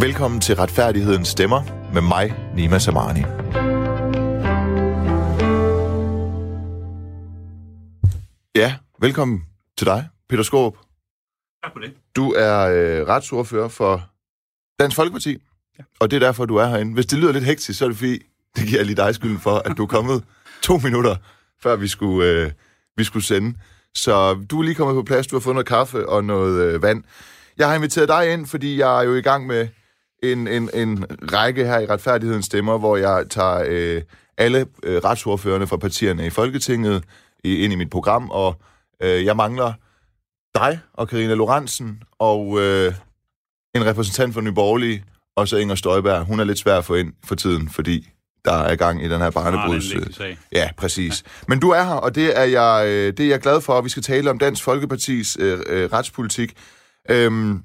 Velkommen til Retfærdighedens Stemmer med mig, Nima Samani. Ja, velkommen til dig, Peter Skåb. Tak for det. Du er øh, retsordfører for Dansk Folkeparti, ja. og det er derfor, du er herinde. Hvis det lyder lidt hektisk, så er det fordi, det giver jeg lige dig skylden for, at du er kommet to minutter, før vi skulle, øh, vi skulle sende. Så du er lige kommet på plads, du har fået noget kaffe og noget øh, vand. Jeg har inviteret dig ind, fordi jeg er jo i gang med en, en, en række her i Retfærdighedens Stemmer, hvor jeg tager øh, alle øh, retsordførende fra partierne i Folketinget i, ind i mit program, og øh, jeg mangler dig og Karina Lorentzen og øh, en repræsentant for Nyborgerlige, og så Inger Støjberg. Hun er lidt svær at få ind for tiden, fordi der er gang i den her barnebruds... Ja, præcis. Men du er her, og det er jeg, øh, det er jeg glad for, og vi skal tale om Dansk Folkepartis øh, øh, retspolitik. Øhm,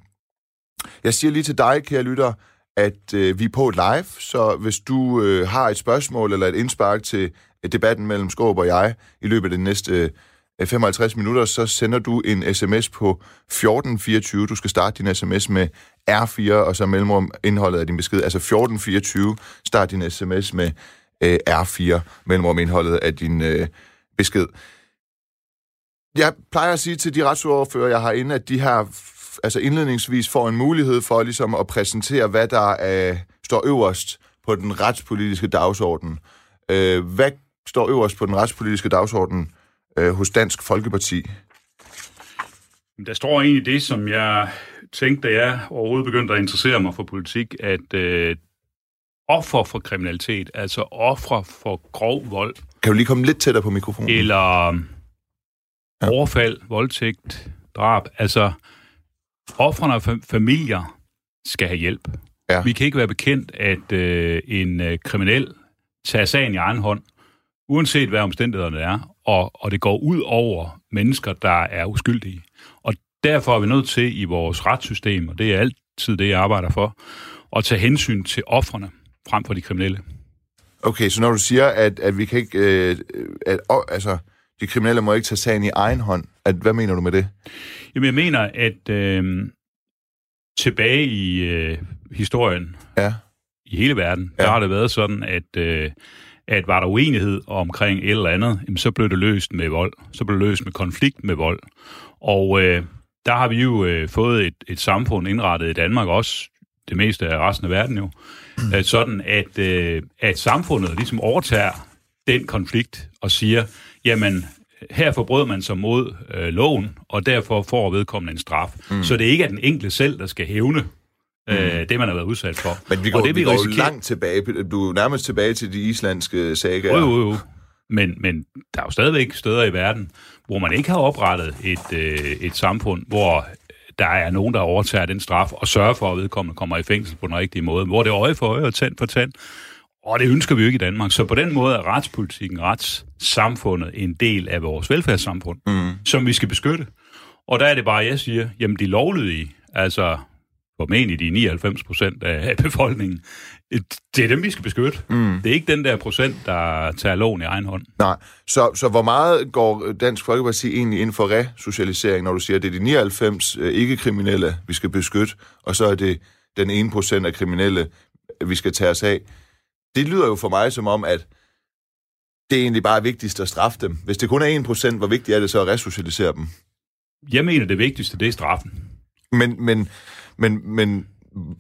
jeg siger lige til dig, kære lytter, at øh, vi er på live, så hvis du øh, har et spørgsmål eller et indspark til øh, debatten mellem Skåb og jeg i løbet af de næste øh, 55 minutter, så sender du en sms på 1424. Du skal starte din sms med R4, og så mellemrum indholdet af din besked. Altså 1424, start din sms med øh, R4, mellemrum indholdet af din øh, besked. Jeg plejer at sige til de retsordfører, jeg har inde, at de her altså indledningsvis får en mulighed for ligesom at præsentere, hvad der er, står øverst på den retspolitiske dagsorden. Øh, hvad står øverst på den retspolitiske dagsorden øh, hos Dansk Folkeparti? Der står egentlig det, som jeg tænkte, da jeg overhovedet begyndte at interessere mig for politik, at øh, offer for kriminalitet, altså offer for grov vold, Kan du lige komme lidt tættere på mikrofonen? eller Ja. overfald, voldtægt, drab, altså offrene og fa- familier skal have hjælp. Ja. Vi kan ikke være bekendt, at øh, en øh, kriminel tager sagen i egen hånd, uanset hvad omstændighederne er, og, og det går ud over mennesker, der er uskyldige. Og derfor er vi nødt til i vores retssystem, og det er altid det, jeg arbejder for, at tage hensyn til offrene frem for de kriminelle. Okay, så når du siger, at, at vi kan ikke... Øh, at, altså, de kriminelle må ikke tage sagen i egen hånd. At, hvad mener du med det? Jamen, jeg mener, at øh, tilbage i øh, historien, Ja. i hele verden, ja. Der har det været sådan, at, øh, at var der uenighed omkring et eller andet, jamen, så blev det løst med vold. Så blev det løst med konflikt med vold. Og øh, der har vi jo øh, fået et, et samfund indrettet i Danmark også, det meste af resten af verden jo, øh, sådan at, øh, at samfundet ligesom overtager den konflikt og siger, jamen, her forbrød man sig mod øh, loven, og derfor får vedkommende en straf. Mm. Så det ikke er den enkelte selv, der skal hævne øh, det, man har været udsat for. Men vi og går, det, vi går jo risikerer- langt tilbage. Du er nærmest tilbage til de islandske sagaer. Jo, jo, jo. Men, men der er jo stadigvæk steder i verden, hvor man ikke har oprettet et, øh, et samfund, hvor der er nogen, der overtager den straf og sørger for, at vedkommende kommer i fængsel på den rigtige måde, hvor det er øje for øje og tand for tand. Og det ønsker vi jo ikke i Danmark. Så på den måde er retspolitikken, retssamfundet en del af vores velfærdssamfund, mm. som vi skal beskytte. Og der er det bare, jeg siger, jamen de lovlydige, altså formentlig de 99 procent af befolkningen, det er dem, vi skal beskytte. Mm. Det er ikke den der procent, der tager loven i egen hånd. Nej, så, så hvor meget går Dansk Folkeparti egentlig ind for resocialisering, når du siger, at det er de 99 øh, ikke-kriminelle, vi skal beskytte, og så er det den ene procent af kriminelle, vi skal tage os af? Det lyder jo for mig som om, at det er egentlig bare vigtigst at straffe dem. Hvis det kun er 1 procent, hvor vigtigt er det så at resocialisere dem? Jeg mener, det vigtigste, det er straffen. Men, men, men, men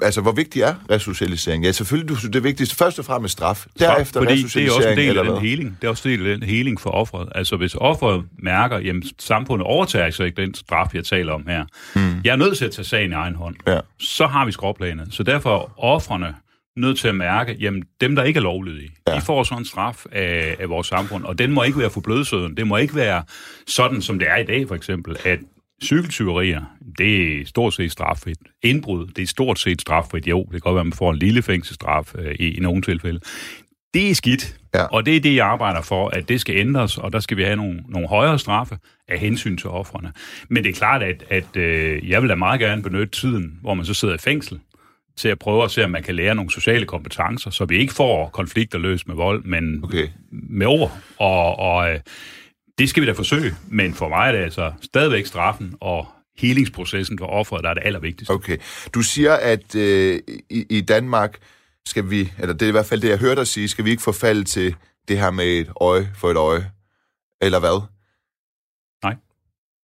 altså, hvor vigtig er resocialisering? Ja, selvfølgelig, du det vigtigste først og fremmest straf. Derefter Fordi det er resocialisering, også en del eller af den healing. Det er også en del af den healing for offeret. Altså, hvis offeret mærker, jamen, samfundet overtager så ikke den straf, jeg taler om her. Mm. Jeg er nødt til at tage sagen i egen hånd. Ja. Så har vi skråplanet. Så derfor er offrene nødt til at mærke, jamen, dem, der ikke er lovlydige, ja. De får sådan en straf af, af vores samfund. Og den må ikke være for blødsøden. Det må ikke være sådan, som det er i dag, for eksempel, at cykeltyverier, det er stort set straffrit. Indbrud, det er stort set straffrit. Jo, det kan godt være, at man får en lille fængselsstraf øh, i, i nogle tilfælde. Det er skidt, Ja. og det er det, jeg arbejder for, at det skal ændres, og der skal vi have nogle, nogle højere straffe af hensyn til offrene. Men det er klart, at, at øh, jeg vil da meget gerne benytte tiden, hvor man så sidder i fængsel, til at prøve at se, om man kan lære nogle sociale kompetencer, så vi ikke får konflikter løst med vold, men Okay. med ord. Og, og øh, det skal vi da forsøge, men for mig er det altså stadigvæk straffen og helingsprocessen for offeret, der er det allervigtigste. Okay. Du siger, at øh, i, i Danmark skal vi, eller det er i hvert fald det, jeg hørte dig sige, skal vi ikke forfalde til det her med et øje for et øje? Eller hvad?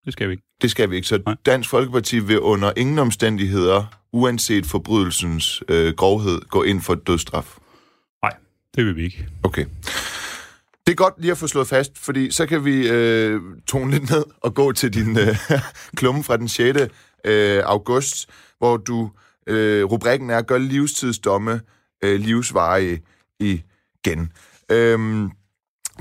Det skal vi ikke. Det skal vi ikke. Så Nej. Dansk Folkeparti vil under ingen omstændigheder, uanset forbrydelsens øh, grovhed, gå ind for dødsstraf. Nej, det vil vi ikke. Okay. Det er godt lige at få slået fast, fordi så kan vi øh, tone lidt ned og gå til din øh, klumme fra den 6. Øh, august, hvor du øh, rubrikken er Gør livstidsdomme øh, livsvarige igen. Øhm,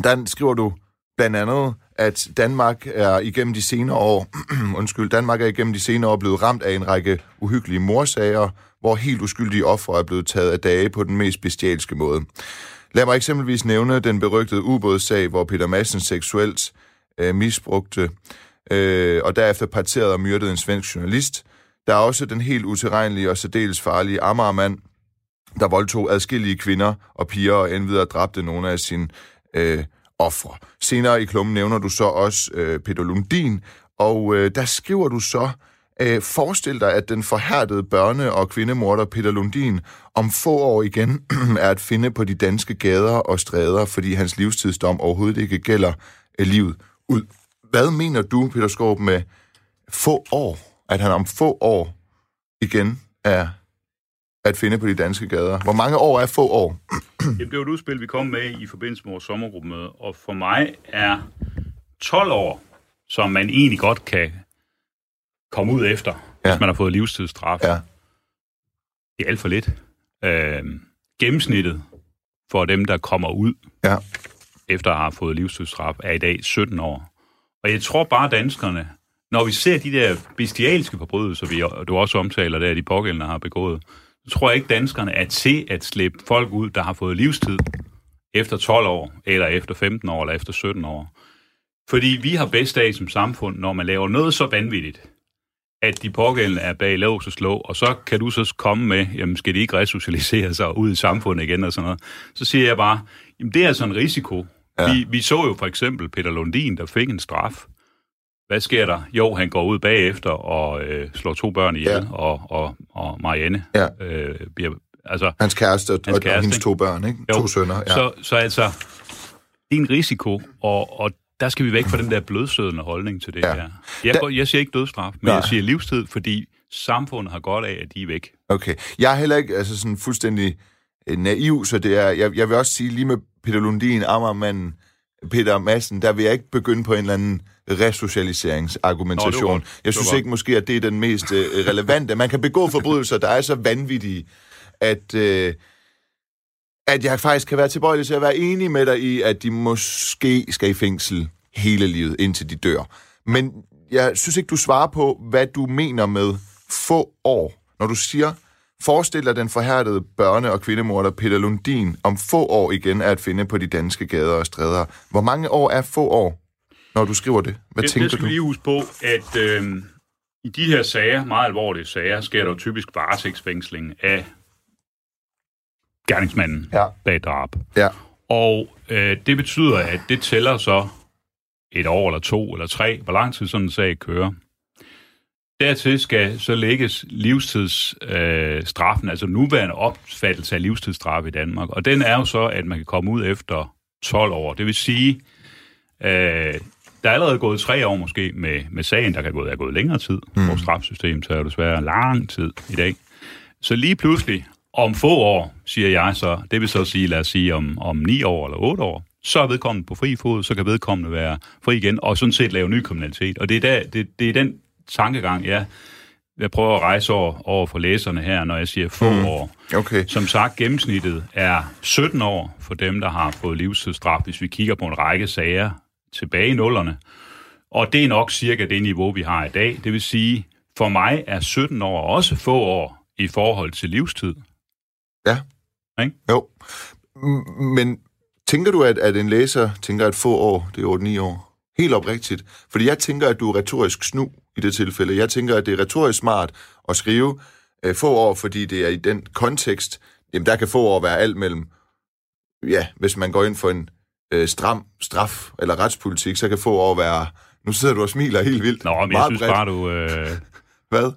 der skriver du blandt andet, at Danmark er igennem de senere år, undskyld, Danmark er igennem de senere år blevet ramt af en række uhyggelige morsager, hvor helt uskyldige ofre er blevet taget af dage på den mest bestialske måde. Lad mig eksempelvis nævne den berygtede ubådssag, hvor Peter Madsen seksuelt øh, misbrugte øh, og derefter parterede og myrdede en svensk journalist. Der er også den helt utilregnelige og særdeles farlige Amagermand, der voldtog adskillige kvinder og piger og endvidere dræbte nogle af sine øh, ofre. Senere i klummen nævner du så også øh, Peter Lundin, og øh, der skriver du så, øh, forestil dig, at den forhærdede børne- og kvindemorder Peter Lundin om få år igen er at finde på de danske gader og stræder, fordi hans livstidsdom overhovedet ikke gælder øh, livet ud. Hvad mener du, Peter Skorp, med få år? At han om få år igen er at finde på de danske gader. Hvor mange år er få år? Jamen, det var et udspil, vi kom med i forbindelse med vores sommergruppemøde, og for mig er 12 år, som man egentlig godt kan komme ud efter, ja. Hvis man har fået livstidsstraf. Ja. Det er alt for lidt. Øh, gennemsnittet for dem, der kommer ud Ja. efter at have fået livstidsstraf, er i dag 17 år. Og jeg tror bare, danskerne, når vi ser de der bestialske forbrydelser, vi, du også omtaler der, de pågældende har begået, tror ikke, danskerne er til at slippe folk ud, der har fået livstid efter 12 år, eller efter 15 år, eller efter 17 år. Fordi vi har bedst af som samfund, når man laver noget så vanvittigt, at de pågældende er bag lås og slå, og så kan du så komme med, jamen skal de ikke resocialisere sig ud i samfundet igen og sådan noget. Så siger jeg bare, jamen det er altså en risiko. Ja. Vi, vi så jo for eksempel Peter Lundin, der fik en straf. Hvad sker der? Jo, han går ud bagefter og øh, slår to børn ihjel, Ja. og, og, og Marianne Ja. øh, bliver... Altså, Hans kæreste og, Hans og, og kæreste, hendes to børn, ikke? Jo. To sønner, ja. Så, så altså, det er en risiko, og, og der skal vi væk fra den der blødsødende holdning til det Ja. her. Jeg, Da- går, jeg siger ikke dødsstraf, men Nej. jeg siger livstid, fordi samfundet har godt af, at de er væk. Okay. Jeg er heller ikke altså sådan fuldstændig øh, naiv, så det er... Jeg, jeg vil også sige, lige med Peter Lundin, Amagermanden, Peter Madsen, der vil jeg ikke begynde på en eller anden resocialiseringsargumentation. Nå, godt. jeg synes ikke måske, at det er den mest øh, relevante. Man kan begå forbrydelser, der er så vanvittige, at, øh, at jeg faktisk kan være tilbøjelig til at være enig med dig i, at de måske skal i fængsel hele livet, indtil de dør. Men jeg synes ikke, du svarer på, hvad du mener med få år. Når du siger, forestil dig den forhærdede børne- og kvindemorder Peter Lundin om få år igen er at finde på de danske gader og stræder. Hvor mange år er få år, når du skriver det? Hvad det, tænker det skal du? lige huske på, at øh, i de her sager, meget alvorlige sager, sker der jo typisk varetægtsfængsling af gerningsmanden Ja. bag drab. Ja. Og øh, det betyder, at det tæller så et år eller to eller tre, hvor lang tid sådan en sag kører. Dertil skal så lægges livstidsstraffen, øh, straffen, altså nuværende opfattelse af livstidsstraf i Danmark. Og den er jo så, at man kan komme ud efter 12 år. Det vil sige, øh, der er allerede gået tre år måske med, med sagen, der kan gå, er gået længere tid. Mm. Vores strafsystem tager desværre lang tid i dag. Så lige pludselig, om få år, siger jeg så, det vil så sige, lad os sige om, om ni år eller otte år, så er vedkommende på fri fod, så kan vedkommende være fri igen, og sådan set lave ny kriminalitet. Og det er, der, det, det er den tankegang, jeg, jeg prøver at rejse over, over for læserne her, når jeg siger få mm. år. Okay. Som sagt, gennemsnittet er 17 år for dem, der har fået livstidsstraf, hvis vi kigger på en række sager tilbage i nullerne. Og det er nok cirka det niveau, vi har i dag. Det vil sige, for mig er 17 år også få år i forhold til livstid. Ja. Ikke? Jo. Men tænker du, at, at en læser tænker, at få år, det er 8-9 år? Helt oprigtigt. Fordi jeg tænker, at du er retorisk snu i det tilfælde. Jeg tænker, at det er retorisk smart at skrive øh, få år, fordi det er i den kontekst, jamen der kan få år være alt mellem, ja, hvis man går ind for en øh, stram straf eller retspolitik, så kan få år være Nu sidder du og smiler helt vildt. Nå, men jeg synes bredt. bare, du, øh, Hvad?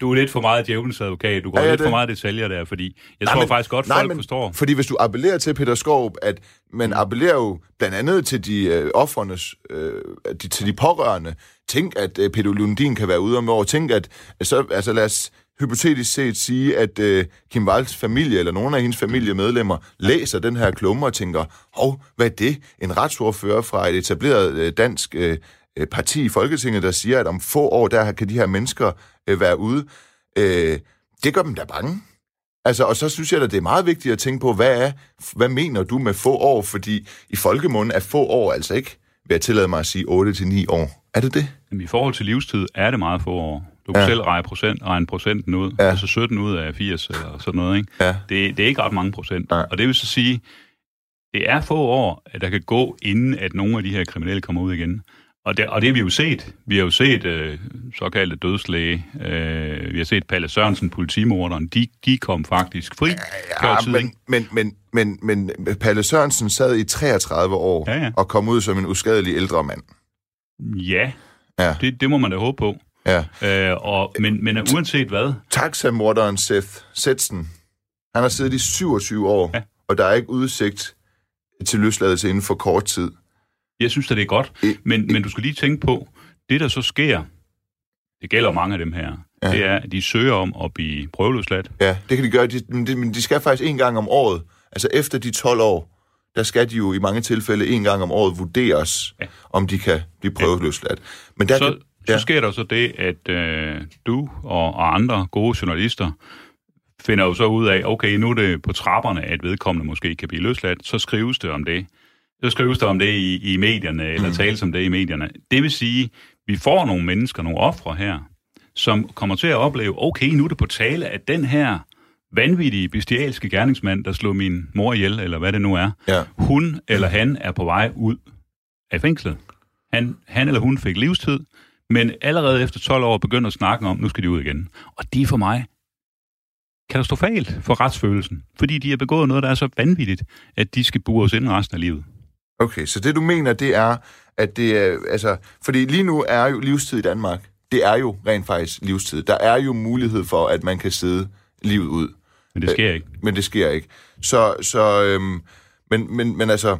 Du er lidt for meget djævelens advokat. Du går ja, jeg lidt det? for meget detaljer der, fordi jeg Nej, tror men- faktisk godt, nej, folk men- forstår. Fordi hvis du appellerer til Peter Skov, at man appellerer jo blandt andet til de øh, offrenes, øh, de, til de pårørende. Tænk, at øh, Peter Lundin kan være ude om år. Tænk, at så, altså lad os hypotetisk set sige, at øh, Kim Walds familie, eller nogle af hendes familiemedlemmer, læser den her klumme og tænker, hov, hvad er det? En retsordfører fra et etableret øh, dansk øh, øh, parti i Folketinget, der siger, at om få år, der kan de her mennesker øh, være ude. Øh, det gør dem da bange. Altså, og så synes jeg, at det er meget vigtigt at tænke på, hvad, er, hvad mener du med få år? Fordi i folkemunden er få år altså ikke, vil jeg tillade mig at sige, 8-9 år. Er det det? Jamen, I forhold til livstid er det meget få år. Du kan Ja. ja. selv regne, procent, regne procenten ud. Ja. Ja. Altså 17 ud af 80 eller sådan noget. Ikke? Ja. Det, det er ikke ret mange procent. Nej. Og det vil så sige, det er få år, at der kan gå, inden at nogle af de her kriminelle kommer ud igen. Og det, og det har vi jo set. Vi har jo set øh, såkaldte dødslæge. Øh, vi har set Palle Sørensen, politimorderen. De, de kom faktisk fri Ja, tiden. men, men, men, men, men Palle Sørensen sad i 33 år Ja, ja. og kom ud som en uskadelig ældre mand. Ja, Ja. det, det må man da håbe på. Ja. Øh, og, men, men uanset hvad, Taxamorderen Seth Setsen, han har siddet i 27 år, ja. Ja. og der er ikke udsigt til løsladelse inden for kort tid. Jeg synes, at det er godt, I- men, men du skal lige tænke på, det der så sker, det gælder mange af dem her, Ja. ja. det er, at de søger om at blive prøveløsladt. Ja, det kan de gøre, de, men de, men de skal faktisk en gang om året. Altså efter de 12 år, der skal de jo i mange tilfælde en gang om året vurderes, ja. Ja. om de kan blive prøveløsladt. Men der Så, kan, så ja, sker der så det, at øh, du og, og andre gode journalister finder jo så ud af, okay, nu er det på trapperne, at vedkommende måske kan blive løsladt, så skrives det om det. Så skrives der om det i, i medierne, eller mm. tales om det i medierne. Det vil sige, vi får nogle mennesker, nogle ofre her, som kommer til at opleve, okay, nu er det på tale, at den her vanvittige, bestialske gerningsmand, der slog min mor ihjel, eller hvad det nu er, Ja. hun eller han er på vej ud af fængslet. Han, han eller hun fik livstid, men allerede efter 12 år begynder at snakke om, nu skal de ud igen. Og det er for mig katastrofalt for retsfølelsen, fordi de har begået noget, der er så vanvittigt, at de skal bures ind resten af livet. Okay, så det du mener, det er, at det er, altså, fordi lige nu er jo livstid i Danmark, det er jo rent faktisk livstid. Der er jo mulighed for, at man kan sidde livet ud. Men det sker ikke. men det sker ikke. Så, så øhm, men, men, men altså,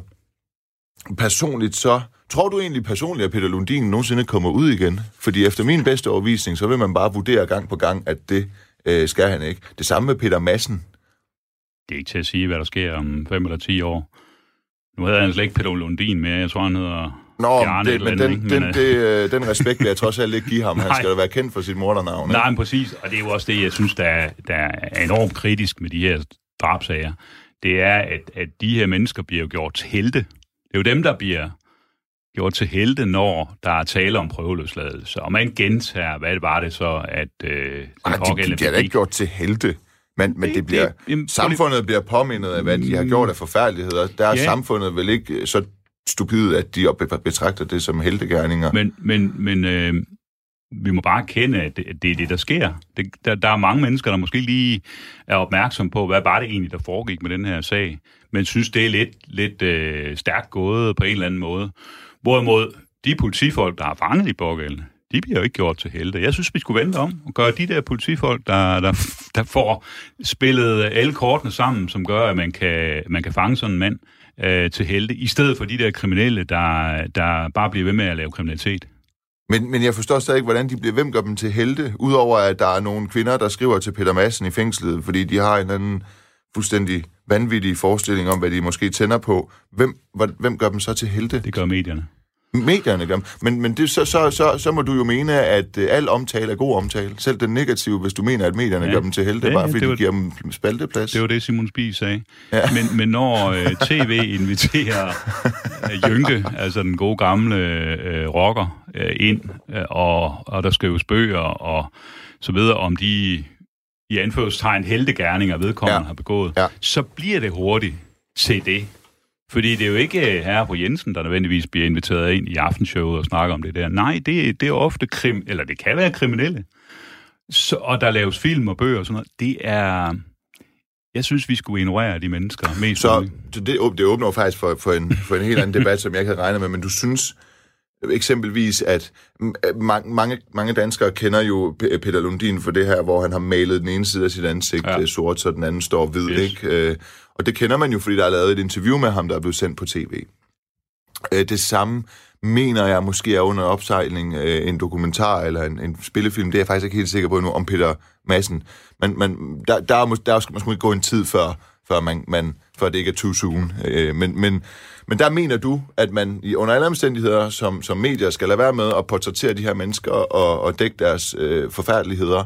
personligt så, tror du egentlig personligt, at Peter Lundin nogensinde kommer ud igen? Fordi efter min bedste overvisning, så vil man bare vurdere gang på gang, at det øh, skal han ikke. Det samme med Peter Madsen. Det er ikke til at sige, hvad der sker om 5 eller 10 år. Nu hedder han slet ikke Peter Lundin mere. Jeg tror, han hedder Nå, Bjarne det, men den, ikke? den, Men, det, øh, den respekt vil jeg trods alt ikke give ham. Han skal da være kendt for sit mordernavn. ikke? Nej, men præcis, og det er jo også det, jeg synes, der er, der er enormt kritisk med de her drabsager. Det er, at, at de her mennesker bliver jo gjort til helte. Det er jo dem, der bliver gjort til helte, når der er tale om prøveløsladelse. Og man gentager, hvad det var det så, at øh, den Ej, de, bliver da ikke gjort til helte. Men, men det, bliver, det- jamen, samfundet bliver påmindet af, hvad de har gjort af forfærdeligheder. Der er Ja. samfundet vel ikke øh, så stupid, at de betragter det som heltegærninger. Men, men, men øh, vi må bare kende, at det, at det er det, der sker. Det, der, der er mange mennesker, der måske lige er opmærksom på, hvad var det egentlig, der foregik med den her sag, men synes, det er lidt, lidt øh, stærkt gået på en eller anden måde. Hvorimod de politifolk, der har fanget de pågældende, de bliver jo ikke gjort til helte. Jeg synes, vi skulle vente om og gøre de der politifolk, der, der, der får spillet alle kortene sammen, som gør, at man kan, man kan fange sådan en mand øh, til helte, i stedet for de der kriminelle, der, der bare bliver ved med at lave kriminalitet. Men, men jeg forstår stadig ikke, hvordan de bliver, hvem gør dem til helte, udover at der er nogle kvinder, der skriver til Peter Madsen i fængslet, fordi de har en eller anden fuldstændig vanvittig forestilling om, hvad de måske tænder på. Hvem, hvem gør dem så til helte? Det gør medierne. Medierne gør dem. Men, men det, så, så, så, så må du jo mene, at øh, al omtale er god omtale. Selv den negative, hvis du mener, at medierne ja. Gør dem til helte, Ja, bare fordi det var- de giver dem spalteplads. Det var det, Simon Spies sagde. Ja. Men, men når øh, tv inviterer øh, Jynke, altså den gode gamle øh, rocker, øh, ind, øh, og, og der skrives bøger og så videre om de i anførselstegn heltegærninger, vedkommende ja. har begået, Ja. så bliver det hurtigt til det. Fordi det er jo ikke øh, herre på Jensen, der nødvendigvis bliver inviteret ind i aftenshowet og snakker om det der. Nej, det, det er ofte krim, eller det kan være kriminelle. Så, og der laves film og bøger og sådan noget. Det er... Jeg synes, vi skulle ignorere de mennesker mest Så, det, det åbner jo faktisk for, for, en, for en helt anden debat, som jeg ikke havde regnet med, men du synes, eksempelvis, at mange, mange, mange danskere kender jo Peter Lundin for det her, hvor han har malet den ene side af sit ansigt ja. sort, så den anden står hvid, yes. ikke? Og det kender man jo, fordi der er lavet et interview med ham, der er blevet sendt på tv. Øh, det samme mener jeg måske er under opsejling øh, en dokumentar eller en, en spillefilm, det er jeg faktisk ikke helt sikker på nu, om Peter Madsen. Men, men der, der, er, der skal måske gå en tid før, før, man, man, før det ikke er too soon. Øh, men, men men der mener du, at man i under alle omstændigheder som, som medier skal lade være med at portrættere de her mennesker og, og dække deres øh, forfærdeligheder,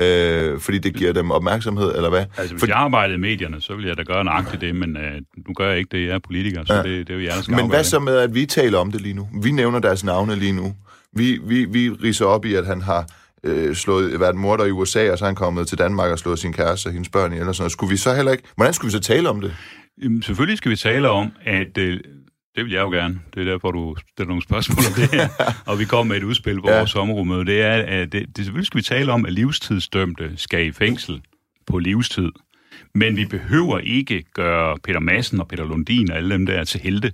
øh, fordi det giver dem opmærksomhed, eller hvad? Altså, hvis For... jeg arbejdede i medierne, så ville jeg da gøre nøjagtigt det, men øh, nu gør jeg ikke det, jeg er politiker, så ja. det, det er jo jer, der skal Men hvad så med, at vi taler om det lige nu? Vi nævner deres navne lige nu. Vi, vi, vi riser op i, at han har øh, slået, været morder i USA, og så er han kommet til Danmark og slået sin kæreste og hendes børn i, eller sådan noget. Skulle vi så heller ikke... Hvordan skulle vi så tale om det? Jamen, selvfølgelig skal vi tale om, at øh, det vil jeg jo gerne. Det er derfor, du stiller nogle spørgsmål om det her. og vi kommer med et udspil på ja. vores sommerrummøde. Det er, at det, det, selvfølgelig skal vi tale om, at livstidsdømte skal i fængsel på livstid. Men vi behøver ikke gøre Peter Madsen og Peter Lundin og alle dem der til helte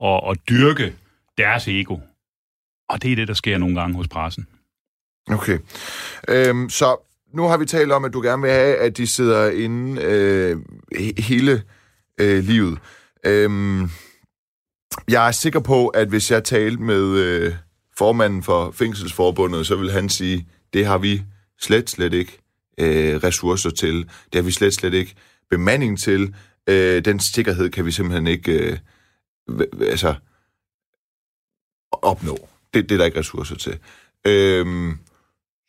og, og dyrke deres ego. Og det er det, der sker nogle gange hos pressen. Okay. Øhm, så nu har vi talt om, at du gerne vil have, at de sidder inde øh, hele øh, livet. Øhm, jeg er sikker på, at hvis jeg talte med øh, formanden for Fængselsforbundet, så vil han sige, det har vi slet, slet ikke øh, ressourcer til. Det har vi slet, slet ikke bemanding til. Øh, den sikkerhed kan vi simpelthen ikke øh, altså, opnå. Det, det er der ikke ressourcer til. Øh,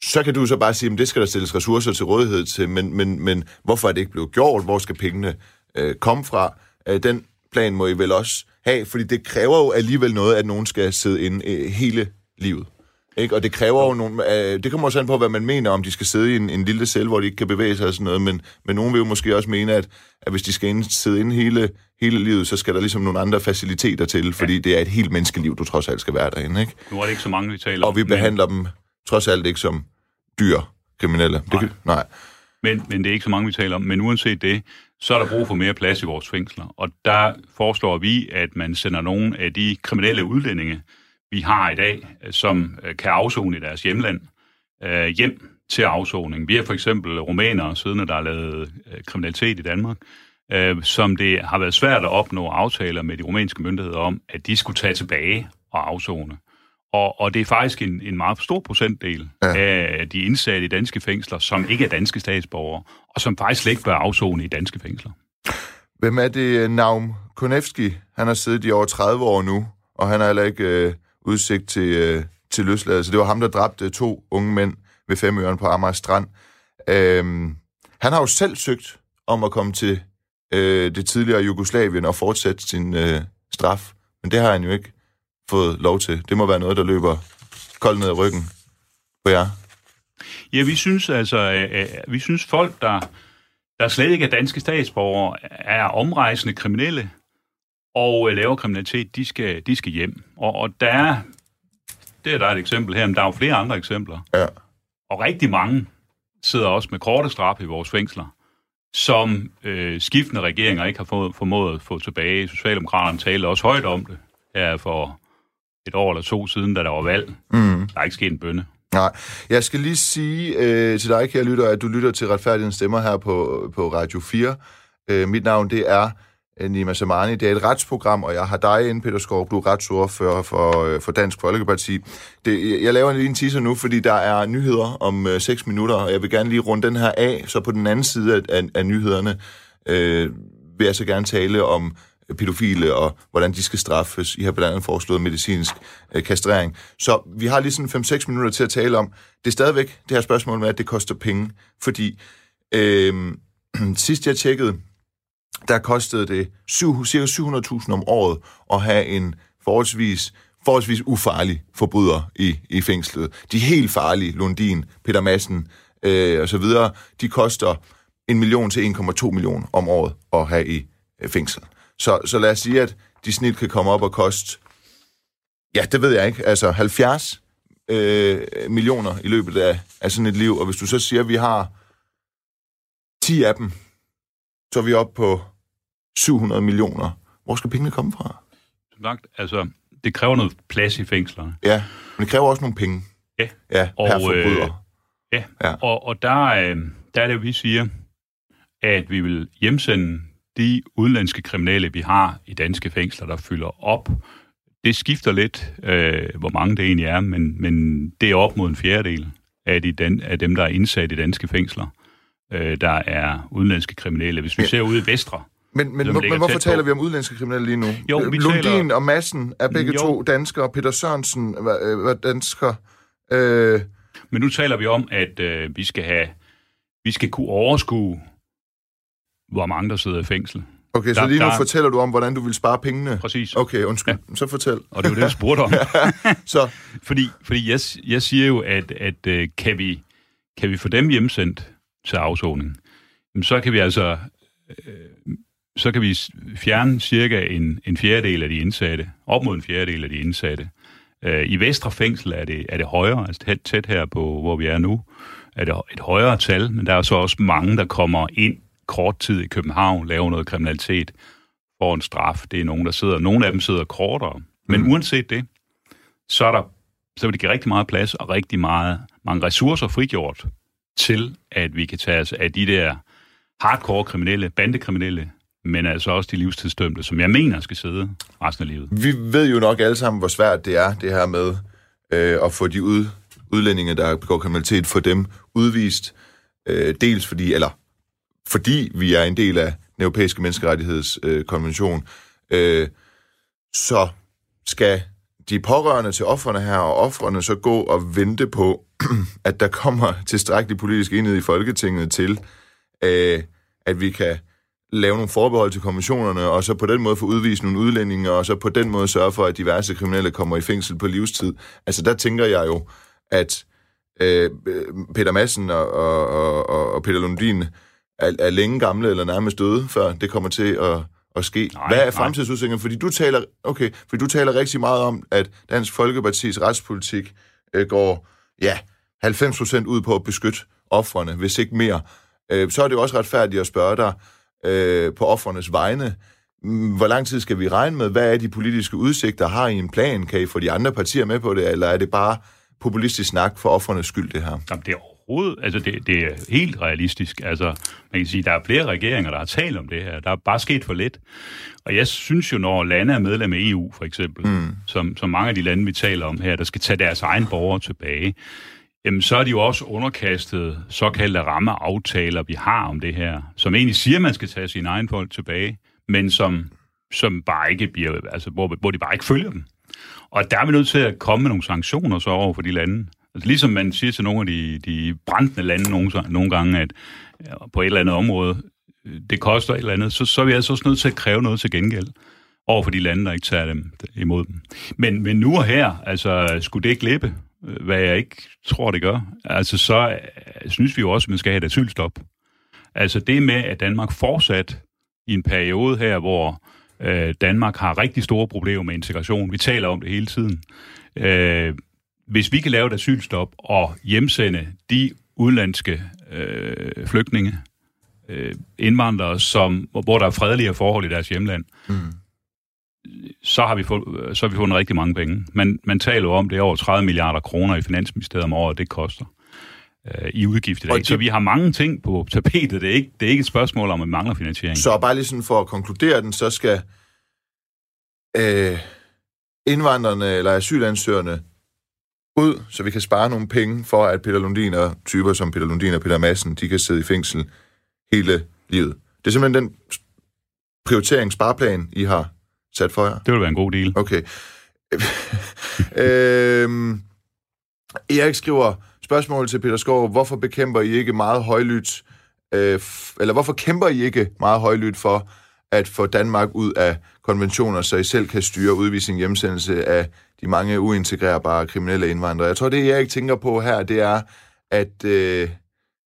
så kan du så bare sige, at det skal der stilles ressourcer til rådighed til, men, men, men hvorfor er det ikke blevet gjort? Hvor skal pengene øh, komme fra? Øh, den plan må I vel også have, fordi det kræver jo alligevel noget, at nogen skal sidde inde øh, hele livet. Ikke? Og det kræver jo nogle... Øh, det kommer også an på, hvad man mener, om de skal sidde i en, en lille celle, hvor de ikke kan bevæge sig og sådan noget, men, men nogen vil jo måske også mene, at, at hvis de skal ind, sidde inde hele, hele livet, så skal der ligesom nogle andre faciliteter til, fordi ja. det er et helt menneskeliv, du trods alt skal være derinde. Ikke? Nu er det ikke så mange, vi taler om. Og vi behandler men... dem trods alt ikke som dyr kriminelle. Nej. Det, nej. Men, men det er ikke så mange, vi taler om. Men uanset det, så er der brug for mere plads i vores fængsler. Og der foreslår vi, at man sender nogle af de kriminelle udlændinge, vi har i dag, øh, som øh, kan afzone i deres hjemland, øh, hjem til afsoning. Vi har for eksempel rumænere, siddende, der har lavet kriminalitet i Danmark, som det har været svært at opnå aftaler med de rumænske myndigheder om, at de skulle tage tilbage og afzone. Og, og det er faktisk en, en meget stor procentdel ja. af de indsatte i danske fængsler, som ikke er danske statsborgere, og som faktisk slet ikke bør afzone i danske fængsler. Hvem er det? Naum Konevski, han har siddet i over 30 år nu, og han har heller ikke øh, udsigt til, øh, til løsladelse. Det var ham, der dræbte to unge mænd ved Femøren på Amager Strand. Øhm, han har jo selv søgt om at komme til øh, det tidligere Jugoslavien og fortsætte sin øh, straf, men det har han jo ikke fået lov til. Det må være noget, der løber koldt ned ad ryggen på jer. Ja, vi synes altså, øh, vi synes folk, der, der slet ikke er danske statsborgere, er omrejsende kriminelle og øh, laver kriminalitet, de skal, de skal hjem. Og, og der er, det er der et eksempel her, men der er jo flere andre eksempler. Ja. Og rigtig mange sidder også med korte straf i vores fængsler, som øh, skiftende regeringer ikke har fået, formået at få tilbage. Socialdemokraterne talte også højt om det her for et år eller to siden, da der var valg. Mm. Der er ikke sket en bønne. Nej, jeg skal lige sige øh, til dig, kære lytter, at du lytter til Retfærdighedens Stemmer her på, på Radio 4. Øh, mit navn, det er øh, Nima Samani. Det er et retsprogram, og jeg har dig inde, Peter Skorp, du er retsordfører for, øh, for Dansk Folkeparti. Det, jeg laver en lille teaser nu, fordi der er nyheder om øh, 6 minutter, og jeg vil gerne lige runde den her af, så på den anden side af, af, af nyhederne øh, vil jeg så gerne tale om pædofile og hvordan de skal straffes. I har blandt andet foreslået medicinsk øh, kastrering. Så vi har lige sådan 5-6 minutter til at tale om. Det er stadigvæk det her spørgsmål med, at det koster penge. Fordi øh, sidst jeg tjekkede, der kostede det 7, cirka 700.000 om året at have en forholdsvis forholdsvis ufarlig forbryder i, i fængslet. De helt farlige, Lundin, Peter Madsen øh, og så videre, de koster en million til 1,2 million om året at have i øh, fængsel. Så, så lad os sige, at de snit kan komme op og koste, ja, det ved jeg ikke, altså 70 øh, millioner i løbet af, af sådan et liv. Og hvis du så siger, at vi har 10 af dem, så er vi oppe på 700 millioner. Hvor skal pengene komme fra? Som sagt, altså, det kræver noget plads i fængslerne. Ja, men det kræver også nogle penge. Ja. Ja, per Og, øh, forbryder. Ja, Ja. og, og der, øh, der er det, vi siger, at vi vil hjemsende de udenlandske kriminelle, vi har i danske fængsler, der fylder op. Det skifter lidt, øh, hvor mange det egentlig er, men, men det er op mod en fjerdedel af, de dan- af dem, der er indsat i danske fængsler, øh, der er udenlandske kriminelle. Hvis vi Ja. ser ud i Vestre, Men, men, men hvorfor taler på. vi om udenlandske kriminelle lige nu? Jo, vi Lundin taler- og Madsen er begge Jo. to danskere. Peter Sørensen var, øh, var dansker. Øh, Men nu taler vi om, at øh, vi skal have, vi skal kunne overskue, hvor mange der sidder i fængsel. okay, så Der- lige nu der- fortæller du om, hvordan du vil spare pengene. Præcis. Okay, undskyld. Ja. Så fortæl. Og det er jo det, jeg spurgte om. Så, fordi fordi jeg, jeg siger jo, at, at øh, kan, vi, kan vi få dem hjemsendt til afsoning, så kan vi altså øh, så kan vi fjerne cirka en, en fjerdedel af de indsatte, op mod en fjerdedel af de indsatte. Øh, I Vestre Fængsel er det, er det højere, altså tæt, tæt her på, hvor vi er nu, er det et højere tal, men der er så også mange, der kommer ind kort tid i København, laver noget kriminalitet, får en straf. Det er nogen, der sidder, nogle af dem sidder kortere. Men mm. uanset det, så er der så vil det give rigtig meget plads og rigtig meget, mange ressourcer frigjort til, at vi kan tage os af de der hardcore kriminelle, bandekriminelle, men altså også de livstidsdømte, som jeg mener skal sidde resten af livet. vi ved jo nok alle sammen, hvor svært det er, det her med øh, at få de ud, udlændinge, der begår kriminalitet, få dem udvist. Øh, dels fordi, eller fordi vi er en del af den europæiske menneskerettighedskonvention, øh, øh, så skal de pårørende til offrene her, og offrene så gå og vente på, at der kommer tilstrækkelig politisk enighed i Folketinget til, øh, at vi kan lave nogle forbehold til konventionerne, og så på den måde få udvist nogle udlændinge, og så på den måde sørge for, at diverse kriminelle kommer i fængsel på livstid. Altså der tænker jeg jo, at øh, Peter Madsen og, og, og, og Peter Lundin er, er længe gamle eller nærmest døde, før det kommer til at, at ske. Nej, Hvad er nej. fremtidsudsigten? Fordi du taler, okay, fordi du taler rigtig meget om, at Dansk Folkepartis retspolitik øh, går, ja, 90% ud på at beskytte offrene, hvis ikke mere. Øh, så er det jo også retfærdigt at spørge dig øh, på offrenes vegne, mm, hvor lang tid skal vi regne med? Hvad er de politiske udsigter? Har I en plan? Kan I få de andre partier med på det? Eller er det bare populistisk snak for offrenes skyld, det her? Jamen, det er overhovedet, altså det, det er helt realistisk. Altså, man kan sige, der er flere regeringer, der har talt om det her. Der er bare sket for lidt. Og jeg synes jo, når lande er medlem af EU, for eksempel, mm. som, som mange af de lande, vi taler om her, der skal tage deres egen borgere tilbage, jamen så er de jo også underkastet såkaldte rammeaftaler, vi har om det her, som egentlig siger, at man skal tage sine egen folk tilbage, men som, som bare ikke bliver, altså hvor, hvor de bare ikke følger dem. Og der er vi nødt til at komme med nogle sanktioner så over for de lande. Altså, ligesom man siger til nogle af de, de brændende lande nogle, nogle gange, at på et eller andet område, øh, det koster et eller andet, så, så er vi altså også nødt til at kræve noget til gengæld over for de lande, der ikke tager dem imod dem. Men, men nu og her, altså, skulle det ikke læbe, øh, hvad jeg ikke tror, det gør, altså, så øh, synes vi jo også, at man skal have et asylstop. Altså det med, at Danmark fortsat i en periode her, hvor øh, Danmark har rigtig store problemer med integration, vi taler om det hele tiden, øh, hvis vi kan lave et asylstop og hjemsende de udenlandske øh, flygtninge, øh, indvandrere, som, hvor der er fredelige forhold i deres hjemland, Mm. så har vi fået, så har vi fundet rigtig mange penge. Man, man taler jo om, det er over 30 milliarder kroner i Finansministeriet om året, det koster øh, i udgift i dag. Det- Så vi har mange ting på tapetet. Det er ikke, det er ikke et spørgsmål om, at vi mangler finansiering. Så bare lige sådan for at konkludere den, så skal øh, indvandrerne eller asylansøgerne ud, så vi kan spare nogle penge for, at Peter Lundin og typer som Peter Lundin og Peter Madsen, de kan sidde i fængsel hele livet. Det er simpelthen den prioritering, spareplan, I har sat for jer. Det vil være en god deal. Okay. øhm, Erik skriver spørgsmål til Peter Skov. Hvorfor bekæmper I ikke meget højlydt, øh, eller hvorfor kæmper I ikke meget højlydt for at få Danmark ud af konventioner, så I selv kan styre udvisning hjemsendelse af de mange uintegrerbare kriminelle indvandrere? Jeg tror, det Erik tænker på her, det er, at øh,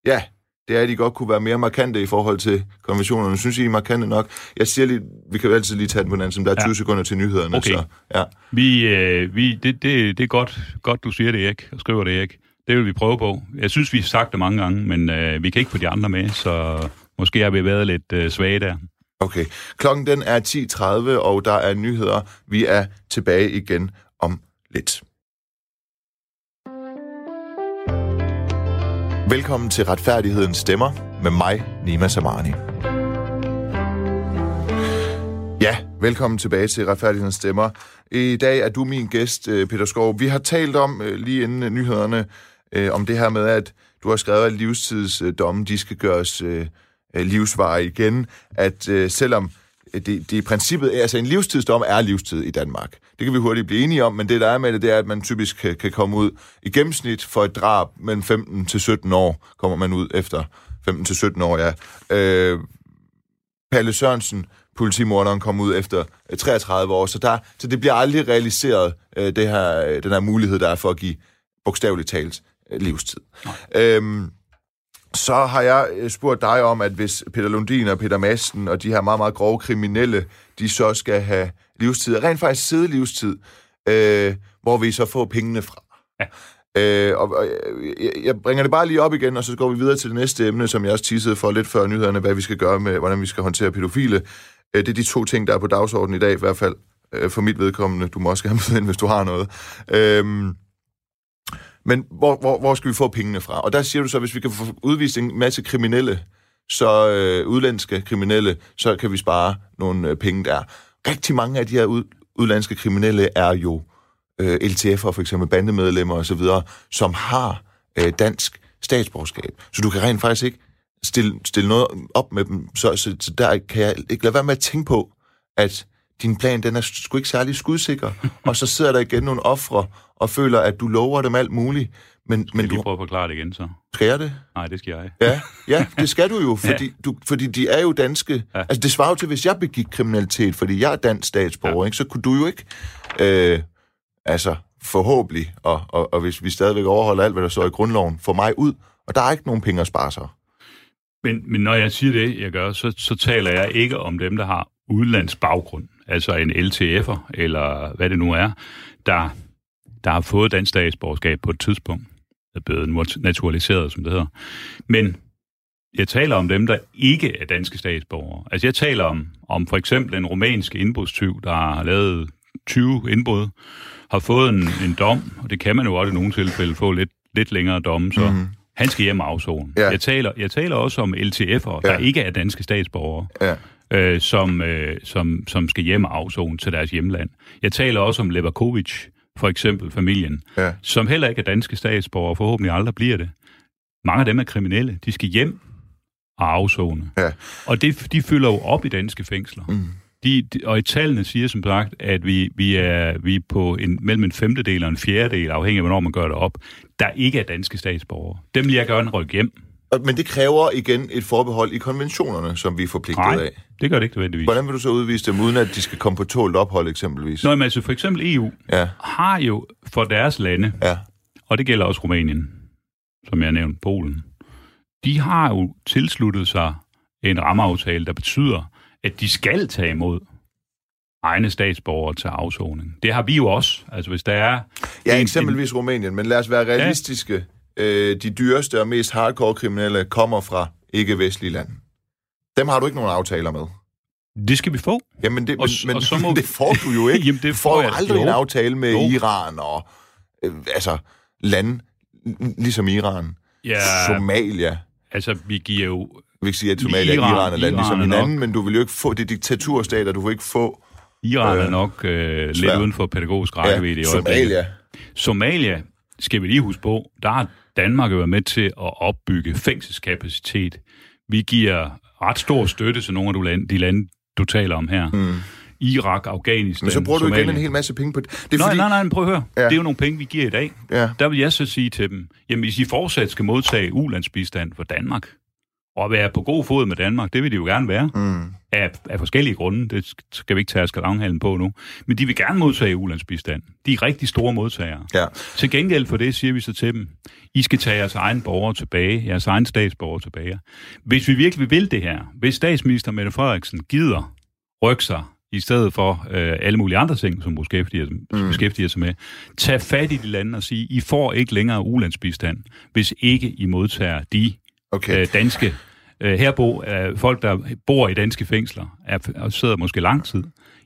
ja, det er, at de godt kunne være mere markante i forhold til konventionerne. Synes I, er markante nok? Jeg siger lige, vi kan jo altid lige tage den på den anden, som der er 20 Ja. sekunder til nyhederne. Okay. Så, ja. Vi, øh, vi, det, det, det er godt, godt, du siger det, Erik, og skriver det, Erik. Det vil vi prøve på. Jeg synes, vi har sagt det mange gange, men øh, vi kan ikke få de andre med, så måske har vi været lidt øh, svage der. Okay. Klokken den er 10.30, og der er nyheder. Vi er tilbage igen lidt. Velkommen til Retfærdighedens Stemmer med mig, Nima Samani. Ja, velkommen tilbage til Retfærdighedens Stemmer. I dag er du min gæst, øh, Peter Skov. Vi har talt om, øh, lige inden øh, nyhederne, om det her med, at du har skrevet, at livstidsdomme, de skal gøres livsvarige igen. At selvom det, det i princippet, altså en livstidsdom er livstid i Danmark. Det kan vi hurtigt blive enige om, men det der er med det, det er, at man typisk kan, kan komme ud i gennemsnit for et drab mellem 15 til 17 år, kommer man ud efter 15 til 17 år, ja. Øh, Palle Sørensen, politimorderen, kom ud efter 33 år, så, der, så det bliver aldrig realiseret, øh, det her, den her mulighed, der er for at give bogstaveligt talt øh, livstid. Øhm, så har jeg øh, spurgt dig om, at hvis Peter Lundin og Peter Madsen og de her meget, meget grove kriminelle, de så skal have livstid, rent faktisk sidde livstid, øh, hvor vi så får pengene fra. Ja. Øh, og, og jeg, jeg bringer det bare lige op igen, og så går vi videre til det næste emne, som jeg også teasede for lidt før nyhederne, hvad vi skal gøre med, hvordan vi skal håndtere pædofile. Øh, det er de to ting, der er på dagsordenen i dag, i hvert fald øh, for mit vedkommende. Du må også gerne med ind, hvis du har noget. Øh, men hvor, hvor, hvor skal vi få pengene fra? Og der siger du så, at hvis vi kan få udvist en masse kriminelle, så øh, udlandske kriminelle, så kan vi spare nogle øh, penge der. Rigtig mange af de her ud, udlandske kriminelle er jo øh, LTF'er, for eksempel bandemedlemmer osv., som har øh, dansk statsborgerskab. Så du kan rent faktisk ikke stille, stille noget op med dem. Så, så, så der kan jeg ikke lade være med at tænke på, at din plan, den er sgu ikke særlig skudsikker. og så sidder der igen nogle ofre og føler, at du lover dem alt muligt. Men, skal men du prøve at forklare det igen, så? Skal jeg det? Nej, det skal jeg. Ja, ja det skal du jo, fordi, ja. du, fordi de er jo danske. Ja. Altså, det svarer jo til, hvis jeg begik kriminalitet, fordi jeg er dansk statsborger, ja. ikke, så kunne du jo ikke... Øh, altså, forhåbentlig, og, og, og hvis vi stadigvæk overholder alt, hvad der står i grundloven, få mig ud, og der er ikke nogen penge at spare sig. Men, men når jeg siger det, jeg gør, så, så taler jeg ikke om dem, der har udlands baggrund, altså en LTF'er, eller hvad det nu er, der, der har fået dansk statsborgerskab på et tidspunkt, er blevet naturaliseret, som det hedder. Men jeg taler om dem, der ikke er danske statsborgere. Altså jeg taler om, om for eksempel en rumænsk indbrudstyv, der har lavet 20 indbrud, har fået en, en dom, og det kan man jo også i nogle tilfælde få lidt, lidt længere domme, så mm-hmm. han skal hjem og afzone. Ja. Jeg, taler, jeg taler også om LTF'ere, ja. der ikke er danske statsborgere. Ja øh, som, øh, som, som skal hjem og afzone til deres hjemland. Jeg taler også om Leverkovic, for eksempel familien, ja. som heller ikke er danske statsborgere, og forhåbentlig aldrig bliver det. Mange af dem er kriminelle. De skal hjem og afzone. Ja. Og det, de fylder jo op i danske fængsler. Mm. De, de, og i tallene siger som sagt, at vi, vi, er, vi er på en, mellem en femtedel og en fjerdedel, afhængig af hvornår man gør det op, der ikke er danske statsborgere. Dem vil jeg gerne rykke hjem. Men det kræver igen et forbehold i konventionerne, som vi er forpligtet Nej, af. det gør det ikke nødvendigvis. Hvordan vil du så udvise dem, uden at de skal komme på tålt ophold eksempelvis? Nå, men altså for eksempel EU ja. har jo for deres lande, ja. og det gælder også Rumænien, som jeg nævnte, Polen, de har jo tilsluttet sig en rammeaftale, der betyder, at de skal tage imod egne statsborgere til afsoning. Det har vi jo også. Altså hvis der er... Ja, eksempelvis en, Rumænien, men lad os være realistiske. Ja øh, de dyreste og mest hardcore kriminelle kommer fra ikke-vestlige lande. Dem har du ikke nogen aftaler med. Det skal vi få. Jamen, det, og, men, og så må... det får du jo ikke. Jamen, det får du får jo aldrig jo. en aftale med jo. Iran og øh, altså lande ligesom Iran. Ja. Somalia. Altså, vi giver jo... Vi kan sige, at Somalia Iran, og Iran er lande ligesom hinanden, men du vil jo ikke få... Det diktaturstater, du vil ikke få... Iran øh, er nok øh, lidt uden for pædagogisk rækkevidde ja, i øjeblikket. Somalia. Somalia, skal vi lige huske på, der har Danmark været med til at opbygge fængselskapacitet. Vi giver ret stor støtte til nogle af de lande, de lande du taler om her. Mm. Irak, Afghanistan, Men så bruger Somalia. du igen en hel masse penge på det. det er nej, fordi... nej, nej, prøv at høre. Ja. Det er jo nogle penge, vi giver i dag. Ja. Der vil jeg så sige til dem, jamen hvis I fortsat skal modtage ulandsbistand for Danmark, og være på god fod med Danmark, det vil de jo gerne være, mm. Af, af forskellige grunde, det skal vi ikke tage skadavnhalen på nu, men de vil gerne modtage ulandsbistand. De er rigtig store modtagere. Ja. Til gengæld for det siger vi så til dem, I skal tage jeres egen borgere tilbage, jeres egen statsborger tilbage. Hvis vi virkelig vil det her, hvis statsminister Mette Frederiksen gider rykke sig i stedet for øh, alle mulige andre ting, som beskæftiger, mm. beskæftiger sig med. Tag fat i de lande og sige, I får ikke længere ulandsbistand, hvis ikke I modtager de okay. øh, danske Øh, her bo, øh, folk, der bor i danske fængsler, er, og sidder måske lang tid,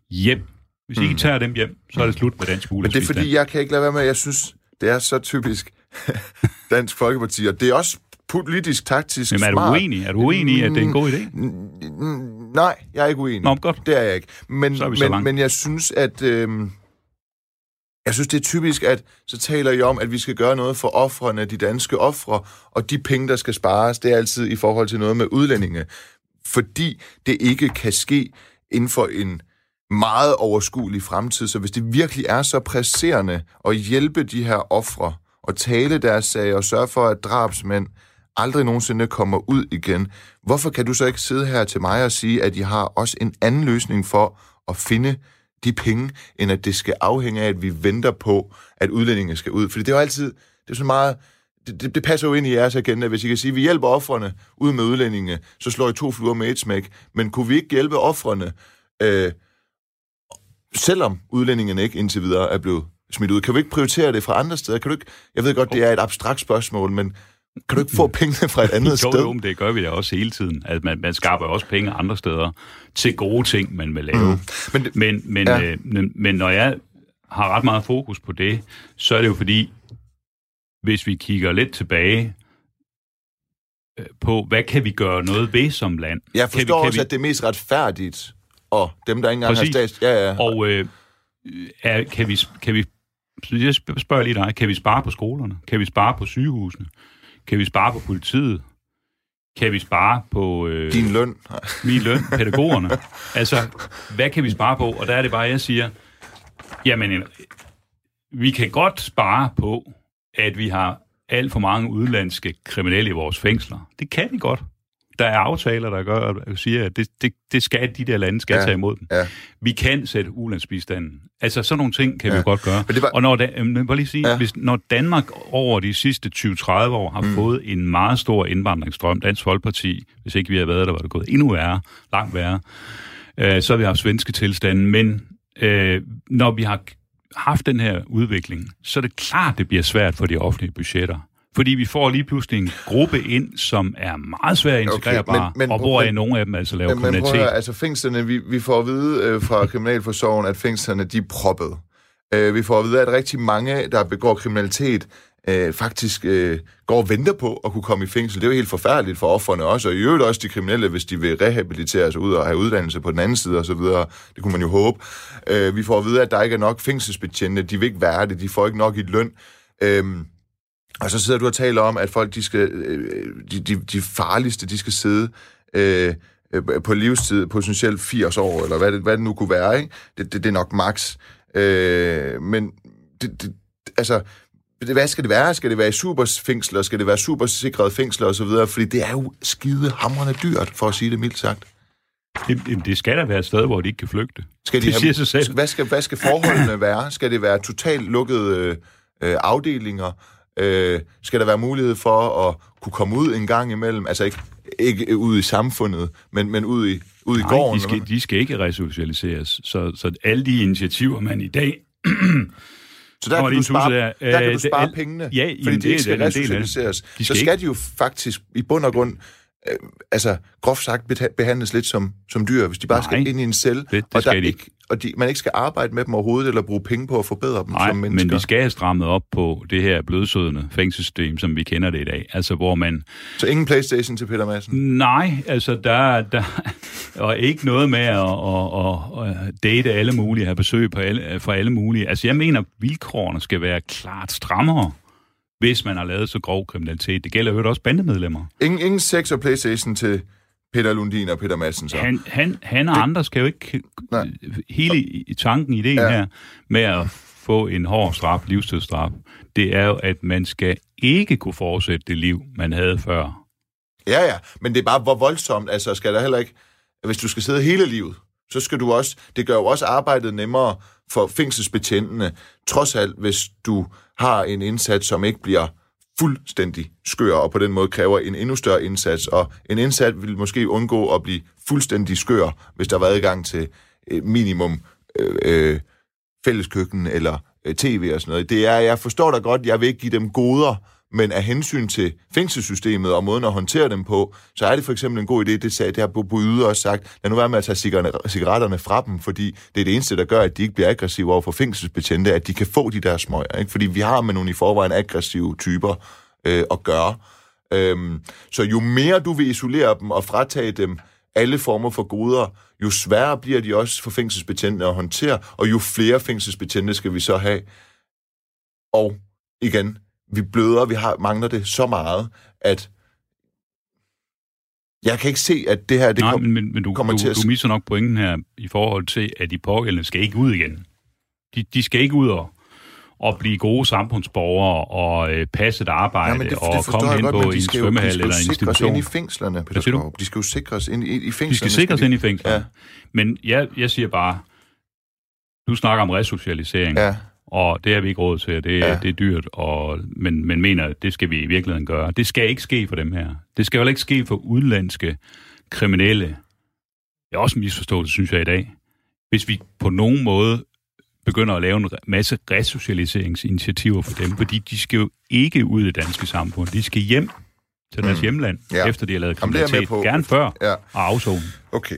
hjem. Hvis I ikke tager dem hjem, så er det slut med dansk Men det er fordi, jeg kan ikke lade være med, jeg synes, det er så typisk Dansk Folkeparti, og det er også politisk, taktisk Men er du smart. uenig? Er du uenig i, at det er en god idé? Nej, jeg er ikke uenig. Nå, godt. Det er jeg ikke. Men, Så er vi så men, langt. men jeg synes, at... Øh, jeg synes, det er typisk, at så taler I om, at vi skal gøre noget for offrene, de danske ofre, og de penge, der skal spares, det er altid i forhold til noget med udlændinge. Fordi det ikke kan ske inden for en meget overskuelig fremtid. Så hvis det virkelig er så presserende at hjælpe de her ofre og tale deres sag og sørge for, at drabsmænd aldrig nogensinde kommer ud igen, hvorfor kan du så ikke sidde her til mig og sige, at I har også en anden løsning for at finde de penge, end at det skal afhænge af, at vi venter på, at udlændinge skal ud. Fordi det er jo altid, det er så meget, det, det, det passer jo ind i jeres agenda, hvis I kan sige, at vi hjælper offrene ud med udlændinge, så slår I to fluer med et smæk. Men kunne vi ikke hjælpe offrene, øh, selvom udlændingene ikke indtil videre er blevet smidt ud? Kan vi ikke prioritere det fra andre steder? Kan du ikke, jeg ved godt, det er et abstrakt spørgsmål, men kan du ikke få pengene fra et andet Jo, sted? jo, det gør vi da også hele tiden. Altså, man, man skaber også penge andre steder til gode ting, man vil lave. Mm. Men det- Men, men, Ja. øh, men, men når jeg har ret meget fokus på det, så er det jo fordi, hvis vi kigger lidt tilbage øh, på, hvad kan vi gøre noget ved som land? Jeg kan forstår vi, kan også, vi, at det er mest retfærdigt, og dem, der ikke engang Præcis. har stats... Ja, ja. Og øh, er, kan vi, kan vi, så jeg sp- spørger lige dig, kan vi spare på skolerne? Kan vi spare på sygehusene? Kan vi spare på politiet? Kan vi spare på øh, Din løn. min løn, pædagogerne? altså, hvad kan vi spare på? Og der er det bare, jeg siger, jamen, en- vi kan godt spare på, at vi har alt for mange udenlandske kriminelle i vores fængsler. Det kan vi godt. Der er aftaler, der gør, at siger, at det, det, det skal de der lande skal Ja, tage imod dem. ja. Vi kan sætte ulandsbistanden. Altså, sådan nogle ting kan ja. vi godt gøre. Men det var- Og når, da, øhm, bare lige sige, Ja. hvis, når Danmark over de sidste 20-30 år har mm. fået en meget stor indvandringsstrøm, Dansk Folkeparti, hvis ikke vi havde været der, var det gået endnu værre, langt værre, øh, så har vi haft svenske tilstande. Men øh, når vi har haft den her udvikling, så er det klart, det bliver svært for de offentlige budgetter. Fordi vi får lige pludselig en gruppe ind, som er meget svært men- men- okay, og hvor men- nogle af dem altså laver Men, men prøv at kriminalitet. altså fængslerne, vi, vi får at vide øh, fra Kriminalforsorgen, at fængslerne, de er proppet. Øh, vi får at vide, at rigtig mange, der begår kriminalitet, øh, faktisk øh, går og venter på at kunne komme i fængsel. Det er jo helt forfærdeligt for offerne også, og i øvrigt også de kriminelle, hvis de vil rehabilitere sig ud og have uddannelse på den anden side osv. Det kunne man jo håbe. Øh, vi får at vide, at der ikke er nok fængselsbetjente. De vil ikke være det. De får ikke nok i løn. Øh, og så sidder du og taler om, at folk, de, skal, øh, de, de, de farligste, de skal sidde øh, øh, på livstid, potentielt 80 år, eller hvad det, hvad det nu kunne være, ikke? Det, det, det er nok max. Øh, men det, det, altså, hvad skal det være? Skal det være i superfængsler? Skal det være supersikrede fængsler osv.? Fordi det er jo skide hamrende dyrt, for at sige det mildt sagt. Det, det skal da være et sted, hvor de ikke kan flygte. Skal de Det have, siger sig selv. Hvad skal, hvad skal forholdene være? Skal det være totalt lukkede øh, øh, afdelinger? Øh, skal der være mulighed for at kunne komme ud en gang imellem? Altså ikke, ikke ud i samfundet, men, men ud i, ud i Nej, gården? de skal, de skal ikke resocialiseres. Så, så alle de initiativer, man i dag... Så der kan, du tusse spare, der. der kan Øh, du spare al- pengene, Ja, fordi de det ikke skal resocialiseres. De Så skal skal de jo faktisk i bund og grund, øh, altså groft sagt, behandles lidt som, som dyr, hvis de bare skal Nej, ind i en celle, det- det og, der skal de ikke, og de, man ikke skal arbejde med dem overhovedet, eller bruge penge på at forbedre dem Nej, som mennesker. men vi skal have strammet op på det her blødsødende fængselssystem, som vi kender det i dag. Altså, hvor man... Så ingen Playstation til Peter Madsen? Nej, altså, der, der og ikke noget med at, at, at, at date alle mulige, have besøg på alle, for alle mulige. Altså, jeg mener, vilkårene skal være klart strammere, hvis man har lavet så grov kriminalitet. Det gælder jo også bandemedlemmer. Ingen, ingen sex og Playstation til Peter Lundin og Peter Madsen, så. Han, han, han og det, andre skal jo ikke... Nej. Hele i- tanken, ideen ja. her, med at få en hård straf, livstidsstraf, det er jo, at man skal ikke kunne fortsætte det liv, man havde før. Ja, ja, men det er bare, hvor voldsomt, altså skal der heller ikke, hvis du skal sidde hele livet, så skal du også, det gør jo også arbejdet nemmere for fængselsbetjentene, trods alt, hvis du har en indsats, som ikke bliver fuldstændig skør, og på den måde kræver en endnu større indsats, og en indsats vil måske undgå at blive fuldstændig skør, hvis der var adgang til øh, minimum øh, øh, fælleskøkken eller øh, tv og sådan noget. Det er, jeg forstår dig godt, jeg vil ikke give dem goder, men af hensyn til fængselssystemet og måden at håndtere dem på, så er det for eksempel en god idé, det, sagde, det har Bryde også sagt, lad nu være med at tage cigaretterne fra dem, fordi det er det eneste, der gør, at de ikke bliver aggressive over for fængselsbetjente, at de kan få de der smøger. Ikke? Fordi vi har med nogle i forvejen aggressive typer øh, at gøre. Øhm, så jo mere du vil isolere dem og fratage dem alle former for goder, jo sværere bliver de også for fængselsbetjente at håndtere, og jo flere fængselsbetjente skal vi så have. Og igen, vi bløder, vi har mangler det så meget, at jeg kan ikke se, at det her det Nej, kom, men, men du, kommer du, til at... du misser nok pointen her i forhold til, at de pågældende skal ikke ud igen. De, de skal ikke ud og, og blive gode samfundsborgere og øh, passe et arbejde Ja, men det, og det komme hen godt, på de en skal svømmehal de skal jo eller en sikres institution. ind i fængslerne, Peter? Skaarup. De skal jo sikres ind i, i fængslerne. De skal sikres ind i fængsler. Ja. Men jeg, jeg siger bare, du snakker om resocialisering, Ja, og det har vi ikke råd til, det, Ja. det er dyrt, og, men, men mener, at det skal vi i virkeligheden gøre. Det skal ikke ske for dem her. Det skal jo ikke ske for udenlandske kriminelle. Det er også en misforståelse, synes jeg i dag. Hvis vi på nogen måde begynder at lave en masse resocialiseringsinitiativer for dem, fordi de skal jo ikke ud i det danske samfund. De skal hjem til deres Mm. hjemland, Ja. efter de har lavet Jamen, det er jeg med kriminalitet. på. Gerne før ja. og afzone. Okay.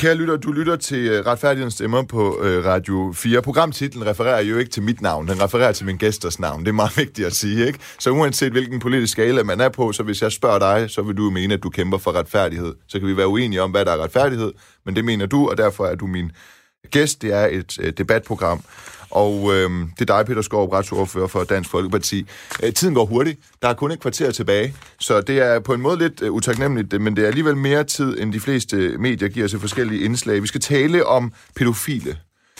Kære lytter, du lytter til øh, Retfærdighedens Stemmer på øh, Radio 4. Programtitlen refererer jo ikke til mit navn, den refererer til min gæsters navn. Det er meget vigtigt at sige, ikke? Så uanset hvilken politisk skala man er på, så hvis jeg spørger dig, så vil du mene, at du kæmper for retfærdighed. Så kan vi være uenige om, hvad der er retfærdighed, men det mener du, og derfor er du min gæst. Det er et øh, debatprogram, og øh, det er dig, Peter Skov, retsordfører for Dansk Folkeparti. Øh, tiden går hurtigt. Der er kun et kvarter tilbage, så det er på en måde lidt øh, utaknemmeligt, men det er alligevel mere tid, end de fleste medier giver til forskellige indslag. Vi skal tale om pædofile.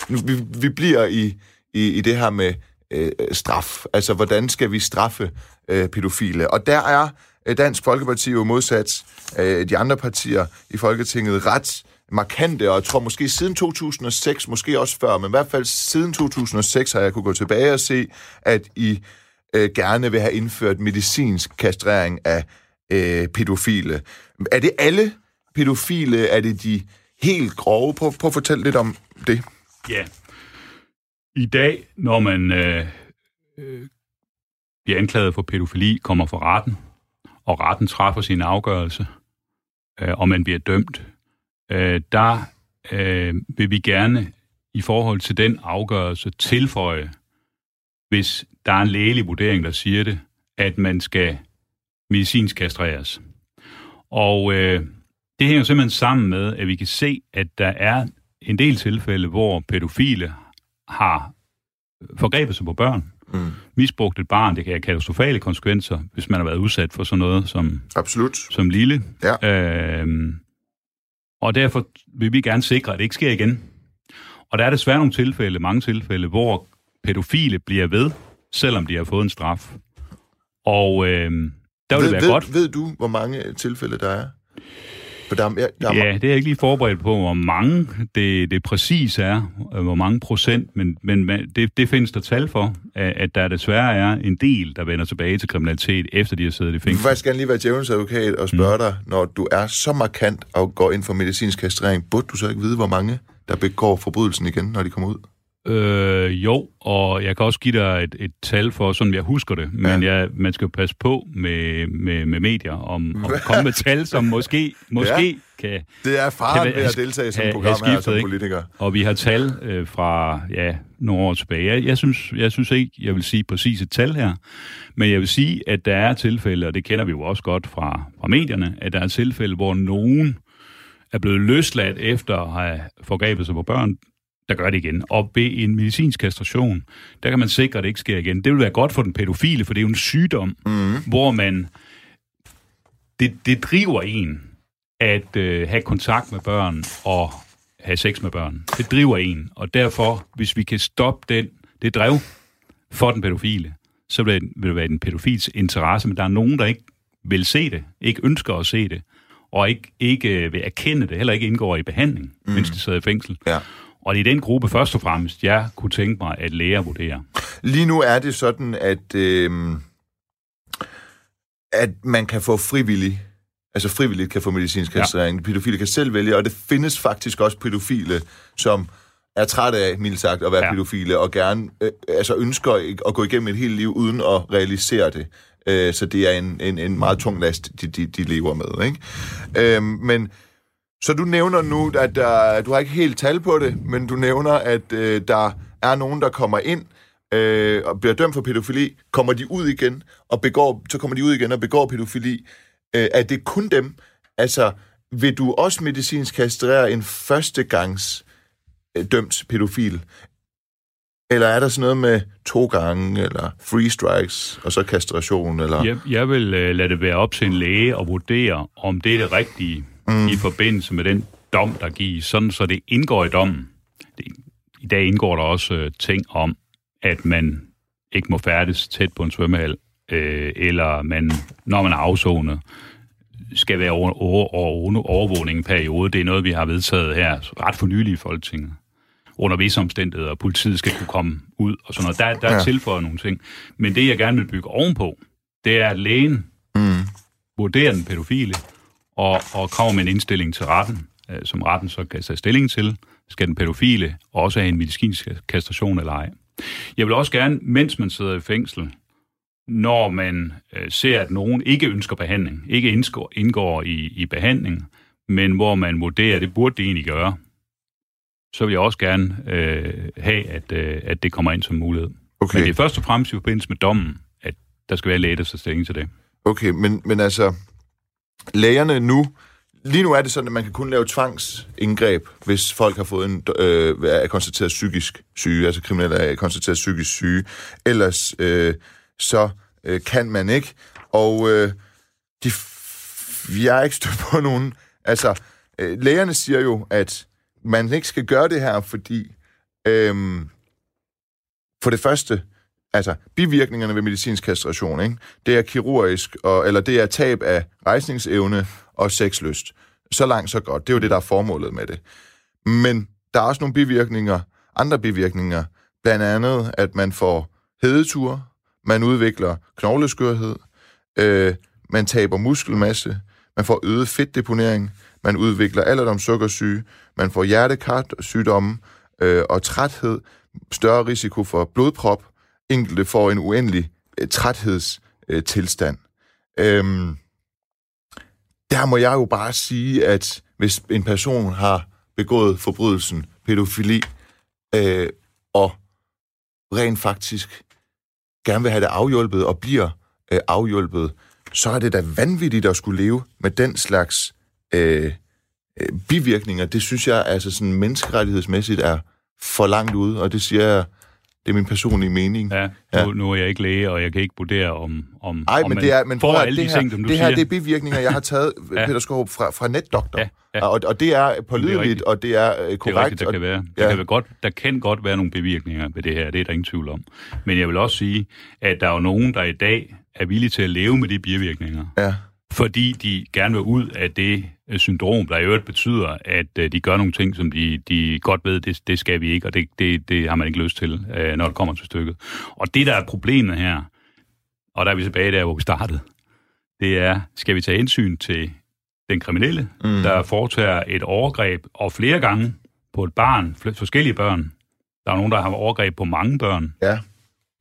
Nu, vi, vi bliver i, i, i det her med øh, straf. Altså, hvordan skal vi straffe øh, pædofile? Og der er øh, Dansk Folkeparti jo modsat øh, de andre partier i Folketinget ret markante, og jeg tror måske siden 2006, måske også før, men i hvert fald siden 2006 har jeg kunne gå tilbage og se, at I øh, gerne vil have indført medicinsk kastrering af øh, pædofile. Er det alle pædofile? Er det de helt grove? Prøv, prøv at fortælle lidt om det. Ja. I dag, når man øh, øh, bliver anklaget for pædofili, kommer for retten, og retten træffer sin afgørelse, øh, og man bliver dømt, øh, der øh, vil vi gerne i forhold til den afgørelse tilføje, hvis der er en lægelig vurdering, der siger det, at man skal medicinsk kastreres. Og øh, det hænger simpelthen sammen med, at vi kan se, at der er en del tilfælde, hvor pædofile har forgrebet sig på børn, Mm. misbrugt et barn. Det kan have katastrofale konsekvenser, hvis man har været udsat for sådan noget som, Absolut. som lille. Ja. Øhm, og derfor vil vi gerne sikre, at det ikke sker igen. Og der er desværre nogle tilfælde, mange tilfælde, hvor pædofile bliver ved, selvom de har fået en straf. Og øhm, der vil ved, det være ved, godt. ved du, hvor mange tilfælde der er? For der, er- ja, der er Ja, det er jeg ikke lige forberedt på, hvor mange det, det præcis er, øh, hvor mange procent, men, men men det, det findes der tal for, at, at der desværre er en del, der vender tilbage til kriminalitet, efter de har siddet i Jeg vil fængsel. faktisk gerne lige være djævelens advokat og spørge mm. dig, når du er så markant og går ind for medicinsk kastrering, burde du så ikke vide, hvor mange der begår forbrydelsen igen, når de kommer ud? Øh, jo, og jeg kan også give dig et, et tal for, sådan jeg husker det, men Ja. jeg, man skal jo passe på med, med, med medier, om, om at komme med tal, som måske, måske ja. kan Det er faren Kan ved at deltage i sådan et program have her skiftet, som ikke? politiker. Og vi har tal øh, fra ja, nogle år tilbage. Jeg, jeg, synes, jeg synes ikke, jeg vil sige præcis et tal her, men jeg vil sige, at der er tilfælde, og det kender vi jo også godt fra, fra medierne, at der er tilfælde, hvor nogen er blevet løsladt efter at have forgrebet sig på børn, der gør det igen. Og ved en medicinsk kastration, der kan man sikre, at det ikke sker igen. Det vil være godt for den pædofile, for det er jo en sygdom, Mm. hvor man... Det, det driver en at øh, have kontakt med børn og have sex med børn. Det driver en, og derfor, hvis vi kan stoppe den, det drev for den pædofile, så vil det, vil det være den pædofils interesse, men der er nogen, der ikke vil se det, ikke ønsker at se det, og ikke, ikke øh, vil erkende det, heller ikke indgår i behandling, mm. mens de sidder i fængsel. Ja. Og det er den gruppe først og fremmest, jeg kunne tænke mig, at læger vurderer. Lige nu er det sådan, at, øh, at man kan få frivillig, altså frivilligt kan få medicinsk kastrering. Ja. Pædofile kan selv vælge, og det findes faktisk også pædofile, som er træt af, mildt sagt, at være Ja. pædofile, og gerne øh, altså ønsker at gå igennem et helt liv uden at realisere det. Øh, så det er en, en, en meget tung last, de, de, de lever med. Ikke? Øh, men så du nævner nu, at der, du har ikke helt tal på det, men du nævner, at øh, der er nogen, der kommer ind øh, og bliver dømt for pædofili, kommer de ud igen, og begår, så kommer de ud igen og begår pædofili. Øh, er det kun dem? Altså, vil du også medicinsk kastrere en førstegangs øh, dømt pædofil? Eller er der sådan noget med to gange, eller free strikes, og så kastration, eller... Jeg, jeg vil øh, lade det være op til en læge at vurdere, om det er det rigtige mm. i forbindelse med den dom, der gives, sådan så det indgår i dommen. Det, I dag indgår der også øh, ting om, at man ikke må færdes tæt på en svømmehal, øh, eller man, når man er afsonet, skal være over, over, over, overvågning en periode. Det er noget, vi har vedtaget her ret for nylig i Folketinget. Under visse omstændigheder, og politiet skal kunne komme ud og sådan noget. Der, der er Ja. tilføjet nogle ting. Men det, jeg gerne vil bygge ovenpå, det er, at lægen Mm. vurderer den pædofile og, og kommer med en indstilling til retten, øh, som retten så kan tage stilling til. Skal den pædofile også have en medicinsk kastration eller ej? Jeg vil også gerne, mens man sidder i fængsel, når man øh, ser, at nogen ikke ønsker behandling, ikke indgår, indgår i, i behandling, men hvor man vurderer, at det burde det egentlig gøre, så vil jeg også gerne øh, have, at, øh, at det kommer ind som mulighed. Okay. Men det er først og fremmest i forbindelse med dommen, at der skal være læge, der stilling til det. Okay, men, men altså, lægerne nu, lige nu er det sådan, at man kan kun lave tvangsindgreb, hvis folk har fået en, øh, er konstateret psykisk syge, altså kriminelle er konstateret psykisk syge. Ellers øh, så øh, kan man ikke. Og øh, de, f- jeg er ikke stødt på nogen. Altså, øh, lægerne siger jo, at man ikke skal gøre det her, fordi øh, for det første, altså bivirkningerne ved medicinsk kastration, ikke? det er kirurgisk, og, eller det er tab af rejsningsevne og sexlyst. Så langt, så godt. Det er jo det, der er formålet med det. Men der er også nogle bivirkninger, andre bivirkninger, blandt andet, at man får hedeture, man udvikler knogleskørhed, øh, man taber muskelmasse, man får øget fedtdeponering, man udvikler alderdomssukkersyge, man får hjertekarsygdomme øh, og træthed, større risiko for blodprop, enkelte får en uendelig øh, træthedstilstand. Øh, øhm, der må jeg jo bare sige, at hvis en person har begået forbrydelsen pædofili, øh, og rent faktisk gerne vil have det afhjulpet og bliver øh, afhjulpet, så er det da vanvittigt at skulle leve med den slags øh, øh, bivirkninger. Det synes jeg altså sådan menneskerettighedsmæssigt er for langt ude, og det siger jeg, det er min personlige mening. Ja, Ja. nu, nu er jeg ikke læge, og jeg kan ikke vurdere, om, om, Ej, om men man det er, men får at, alle det de her, ting, som du det her siger. det er bivirkninger, jeg har taget, Ja. Peter Skorup, fra, fra NetDoktor. Ja, ja. Og, og det er pålideligt, rigtigt. og det er øh, det er korrekt. rigtigt, der og, kan være. Der, ja. kan være godt, der kan godt være nogle bevirkninger ved det her, det er der ingen tvivl om. Men jeg vil også sige, at der er jo nogen, der i dag er villige til at leve med de bivirkninger, ja. Fordi de gerne vil ud af det øh, syndrom, der i øvrigt betyder, at øh, de gør nogle ting, som de, de godt ved, det, det skal vi ikke, og det, det, det har man ikke lyst til, øh, når det kommer til stykket. Og det, der er problemet her, og der er vi tilbage der, hvor vi startede, det er, skal vi tage hensyn til den kriminelle, mm. der foretager et overgreb, og flere gange på et barn, forskellige børn. Der er nogen, der har overgreb på mange børn. ja.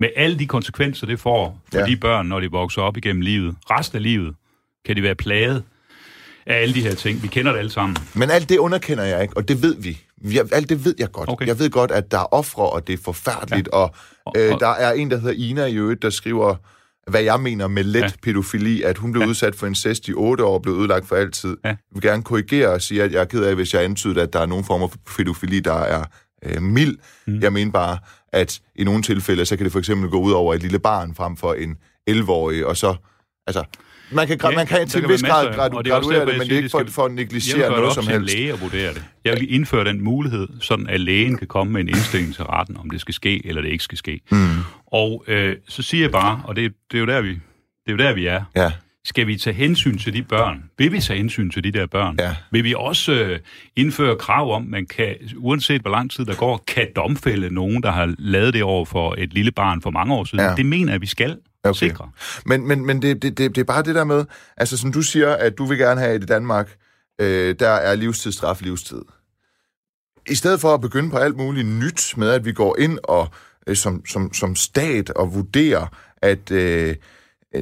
Med alle de konsekvenser, det får for ja. de børn, når de vokser op igennem livet. Resten af livet kan de være plaget af alle de her ting. Vi kender det alle sammen. Men alt det underkender jeg ikke, og det ved vi. vi alt det ved jeg godt. Okay. Jeg ved godt, at der er ofre, og det er forfærdeligt, ja. og, øh, og- der er en, der hedder Ina i øvrigt, der skriver, hvad jeg mener med let ja. Pædofili, at hun blev ja. udsat for incest i otte år og blev ødelagt for altid. Ja. Jeg vil gerne korrigere og sige, at jeg er ked af, hvis jeg antyder, at der er nogen former for pædofili, der er øh, mild. Mm. Jeg mener bare, at i nogle tilfælde, så kan det for eksempel gå ud over et lille barn frem for en 11-årig, og så... Altså, man kan, ja, man kan til en vis grad gradu- det er graduere det, jeg men det er ikke for, for at Jeg negligere noget som helst. læge at vurdere det. Jeg vil indføre den mulighed, sådan at lægen kan komme med en indstilling til retten, om det skal ske eller det ikke skal ske. Mm. Og øh, så siger jeg bare, og det, det, er jo der, vi, det er jo der, vi er. Ja. Skal vi tage hensyn til de børn? Vil vi tage hensyn til de der børn? Ja. Vil vi også øh, indføre krav om, man kan, uanset hvor lang tid der går, kan domfælde nogen, der har lavet det over for et lille barn for mange år siden? Ja. Det mener jeg, vi skal Okay. sikre. Men, men, men det, det, det, det er bare det der med, altså som du siger, at du vil gerne have, i Danmark, øh, der er livstidsstraf livstid. i stedet for at begynde på alt muligt nyt med, at vi går ind og øh, som, som, som stat og vurderer, at øh,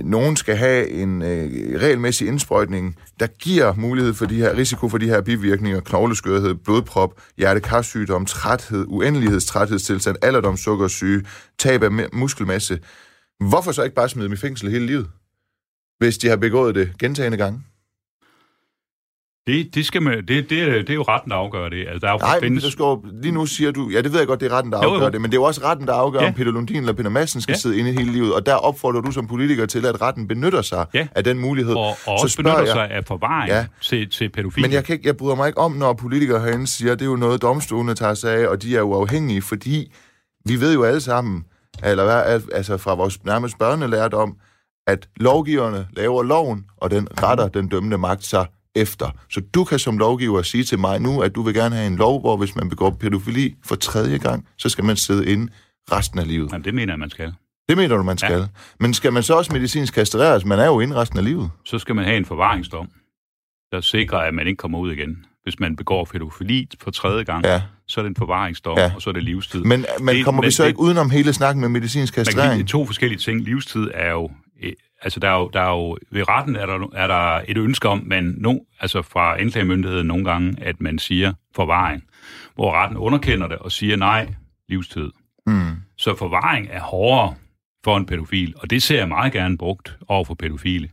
nogen skal have en øh, regelmæssig indsprøjtning, der giver mulighed for de her risiko for de her bivirkninger, knogleskørhed, blodprop, hjertekarsygdom, træthed, uendelighedstræthedstilstand, alderdomssukkersyge, tab af muskelmasse. Hvorfor så ikke bare smide dem i fængsel hele livet, hvis de har begået det gentagende gange? Det, det, skal man, det, det, er, det er jo retten, der afgør det. Altså, der er jo Nej, findes... men skal jo, lige nu siger du, ja, det ved jeg godt, det er retten, der afgør jo, det, men det er jo også retten, der afgør, ja. om Peter Lundin eller Peter Madsen skal ja. sidde inde hele livet, og der opfordrer du som politiker til, at retten benytter sig ja. af den mulighed. Og, og også Så benytter jeg, sig af forvaring ja. til, til pædofile. Men jeg, kan ikke, jeg bryder mig ikke om, når politikere herinde siger, at det er jo noget, domstolene tager sig af, og de er uafhængige, fordi vi ved jo alle sammen, eller hvad, altså fra vores nærmest børnelærdom, at lovgiverne laver loven, og den retter den dømmende magt sig efter. Så du kan som lovgiver sige til mig nu, at du vil gerne have en lov, hvor hvis man begår pædofili for tredje gang, så skal man sidde inde resten af livet. Jamen, det mener jeg, man skal. Det mener du, man skal. Ja. Men skal man så også medicinsk kastreres? Man er jo inde resten af livet. Så skal man have en forvaringsdom, der sikrer, at man ikke kommer ud igen. Hvis man begår pædofili for tredje gang, ja. Så er det en forvaringsdom, ja. og så er det livstid. Men, men det, kommer men, vi så det, ikke udenom hele snakken med medicinsk kastrering? Man to forskellige ting. Livstid er jo altså der er jo, der er jo ved retten er der, er der et ønske om, man no, altså fra anklagemyndigheden nogle gange, at man siger forvaring, hvor retten underkender det og siger nej, livstid. Mm. Så forvaring er hårdere for en pædofil, og det ser jeg meget gerne brugt over for pædofile.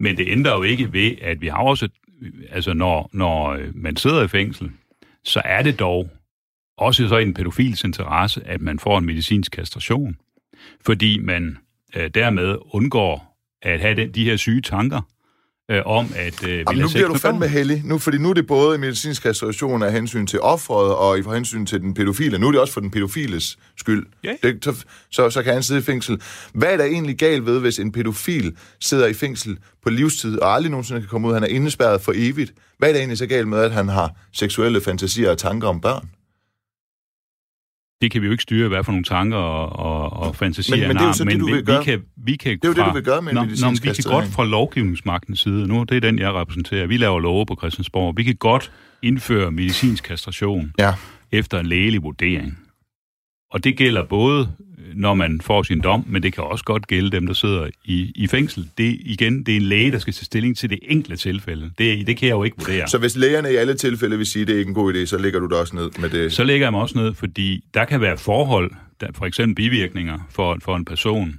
Men det ændrer jo ikke ved, at vi har også, altså når, når man sidder i fængsel, så er det dog også så i en pædofils interesse, at man får en medicinsk kastration, fordi man øh, dermed undgår at have den, de her syge tanker øh, om, at øh, Jamen, nu bliver du fandme heldig, nu, fordi nu er det både medicinsk restauration af hensyn til offeret og i hensyn til den pædofile. Nu er det også for den pædofiles skyld. Ja. Det, så, så, så kan han sidde i fængsel. Hvad er der egentlig galt ved, hvis en pædofil sidder i fængsel på livstid og aldrig nogensinde kan komme ud? Han er indespærret for evigt. Hvad er der egentlig så galt med, at han har seksuelle fantasier og tanker om børn? Det kan vi jo ikke styre, hvad for nogle tanker og, og, og fantasier men, men det er jo så det, du vi, vil gøre. Vi kan, vi kan det er jo fra, det, du vil gøre med når, når, vi kan godt fra lovgivningsmagtens side, nu det er den, jeg repræsenterer, vi laver love på Christiansborg, vi kan godt indføre medicinsk kastration ja. efter en lægelig vurdering. Og det gælder både når man får sin dom, men det kan også godt gælde dem, der sidder i, i fængsel. Det, igen, det er en læge, der skal tage stilling til det enkelte tilfælde. Det, det kan jeg jo ikke vurdere. Så hvis lægerne i alle tilfælde vil sige, at det er ikke en god idé, så lægger du det også ned med det? Så lægger jeg mig også ned, fordi der kan være forhold, der, for eksempel bivirkninger for, for en person,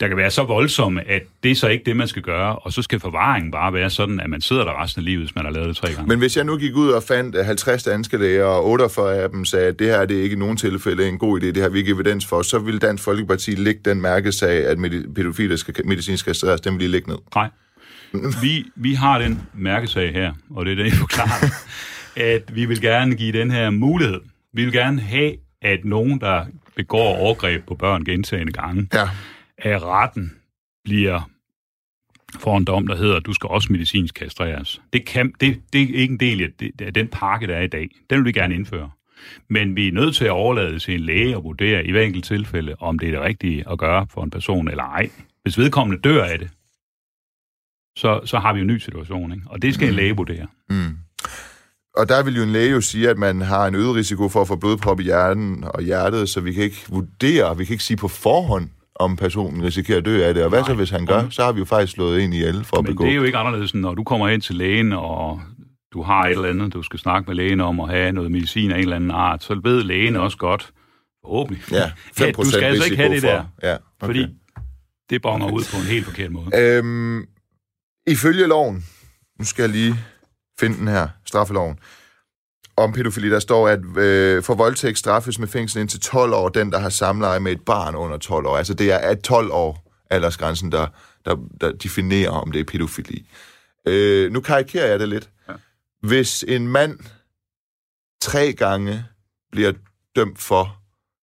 der kan være så voldsomme, at det er så ikke det, man skal gøre, og så skal forvaringen bare være sådan, at man sidder der resten af livet, hvis man har lavet det tre gange. Men hvis jeg nu gik ud og fandt 50 danske læger, og 48 af dem sagde, at det her det er ikke i nogen tilfælde en god idé, det har vi ikke evidens for, så vil Dansk Folkeparti lægge den mærkesag, at pædofile skal medicinsk kastreres, den vil lige lægge ned. Nej. Vi, vi har den mærkesag her, og det er det, jeg forklarer, at vi vil gerne give den her mulighed. Vi vil gerne have, at nogen, der begår overgreb på børn gentagende gange, ja af retten bliver for en dom, der hedder, at du skal også medicinsk kastreres. Det, kan, det, det er ikke en del af, det, af den pakke, der er i dag. Den vil vi gerne indføre. Men vi er nødt til at overlade til en læge og vurdere i hver enkelt tilfælde, om det er det rigtige at gøre for en person eller ej. Hvis vedkommende dør af det, så, så har vi en ny situation, ikke? og det skal mm. en læge vurdere. Mm. Og der vil jo en læge jo sige, at man har en øget risiko for at få blodprop i hjernen og hjertet, så vi kan ikke vurdere, vi kan ikke sige på forhånd, om personen risikerer at dø af det. Og hvad Nej. så, hvis han gør? Så har vi jo faktisk slået ind i alle for Men at begå. det er jo ikke anderledes, når du kommer ind til lægen, og du har et eller andet, du skal snakke med lægen om at have noget medicin af en eller anden art, så ved lægen også godt, forhåbentlig, ja, 5% at du skal altså ikke have det der. For, ja, okay. Fordi det bonger ud på en helt forkert måde. Øhm, ifølge loven, nu skal jeg lige finde den her, straffeloven, om pædofili, der står, at øh, for voldtægt straffes med fængsel indtil 12 år, den, der har samleje med et barn under 12 år. Altså det er at 12 år aldersgrænsen, der, der, der definerer, om det er pædofili. Øh, nu karikerer jeg det lidt. Ja. Hvis en mand tre gange bliver dømt for,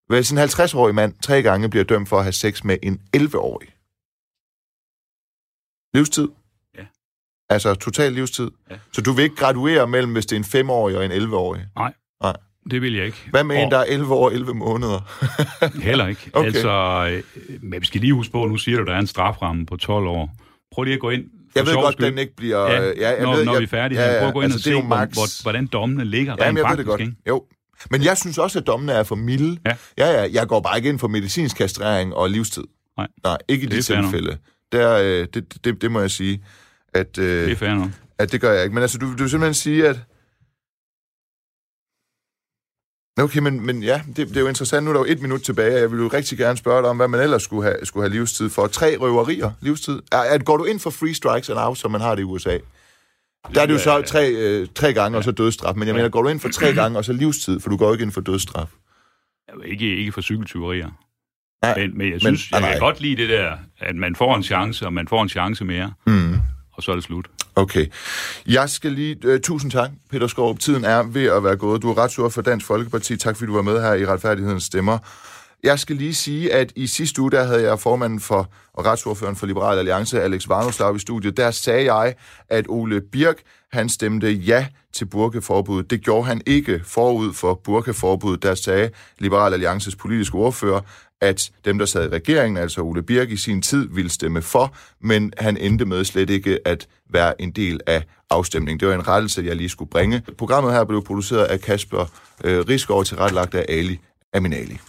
hvis en 50-årig mand tre gange bliver dømt for at have sex med en 11-årig, livstid, Altså total livstid. Ja. Så du vil ikke graduere mellem, hvis det er en 5-årig og en 11-årig? Nej. Nej. Det vil jeg ikke. Hvad med en, der er 11 år og 11 måneder? Heller ikke. Okay. Altså, øh, men vi skal lige huske på, nu siger du, der er en straframme på 12 år. Prøv lige at gå ind jeg ved godt, den ikke bliver... Ja, ja, jeg når, ved, når jeg, vi er færdige ja, ja, Prøv at gå ind altså, og se, max... hvor, hvordan dommene ligger ja, rent faktisk. Jeg ved det godt. Ikke? Jo, Men jeg synes også, at dommene er for milde. Ja. ja, ja jeg går bare ikke ind for medicinsk kastrering og livstid. Nej. Nej, ikke i Det de fair nok. tilfælde. Der, øh, det, det, det må jeg sige, at, øh, Det er fair nok. at det gør jeg ikke. Men altså, du, du vil simpelthen sige, at... Okay, men, men ja, det, det er jo interessant. Nu er der jo et minut tilbage, og jeg vil jo rigtig gerne spørge dig om, hvad man ellers skulle have, skulle have livstid for. Tre røverier livstid. Er, er, går du ind for free strikes and out, som man har det i USA? Der er det jo så tre, øh, tre gange, og så dødsstraf. Men jeg mener, går du ind for tre gange, og så livstid? For du går ikke ind for dødsstraf. Jeg vil Ikke, ikke for cykeltyverier. Nej, Men, men jeg men- synes, ah, jeg kan nej. godt lide det der, at man får en chance, og man får en chance mere, Mm og så er det slut. Okay. Jeg skal lige... Øh, tusind tak, Peter Skov. Tiden er ved at være gået. Du er retsord for Dansk Folkeparti. Tak, fordi du var med her i Retfærdighedens Stemmer. Jeg skal lige sige, at i sidste uge, der havde jeg formanden for, og retsordføreren for Liberal Alliance, Alex Varnoslav, i studiet. Der sagde jeg, at Ole Birk, han stemte ja til burkeforbuddet. Det gjorde han ikke forud for burkeforbuddet. Der sagde Liberal Alliances politiske ordfører, at dem, der sad i regeringen, altså Ole Birk i sin tid, ville stemme for, men han endte med slet ikke at være en del af afstemningen. Det var en rettelse, jeg lige skulle bringe. Programmet her blev produceret af Kasper øh, Rigsgaard, tilrettelagt af Ali Aminali.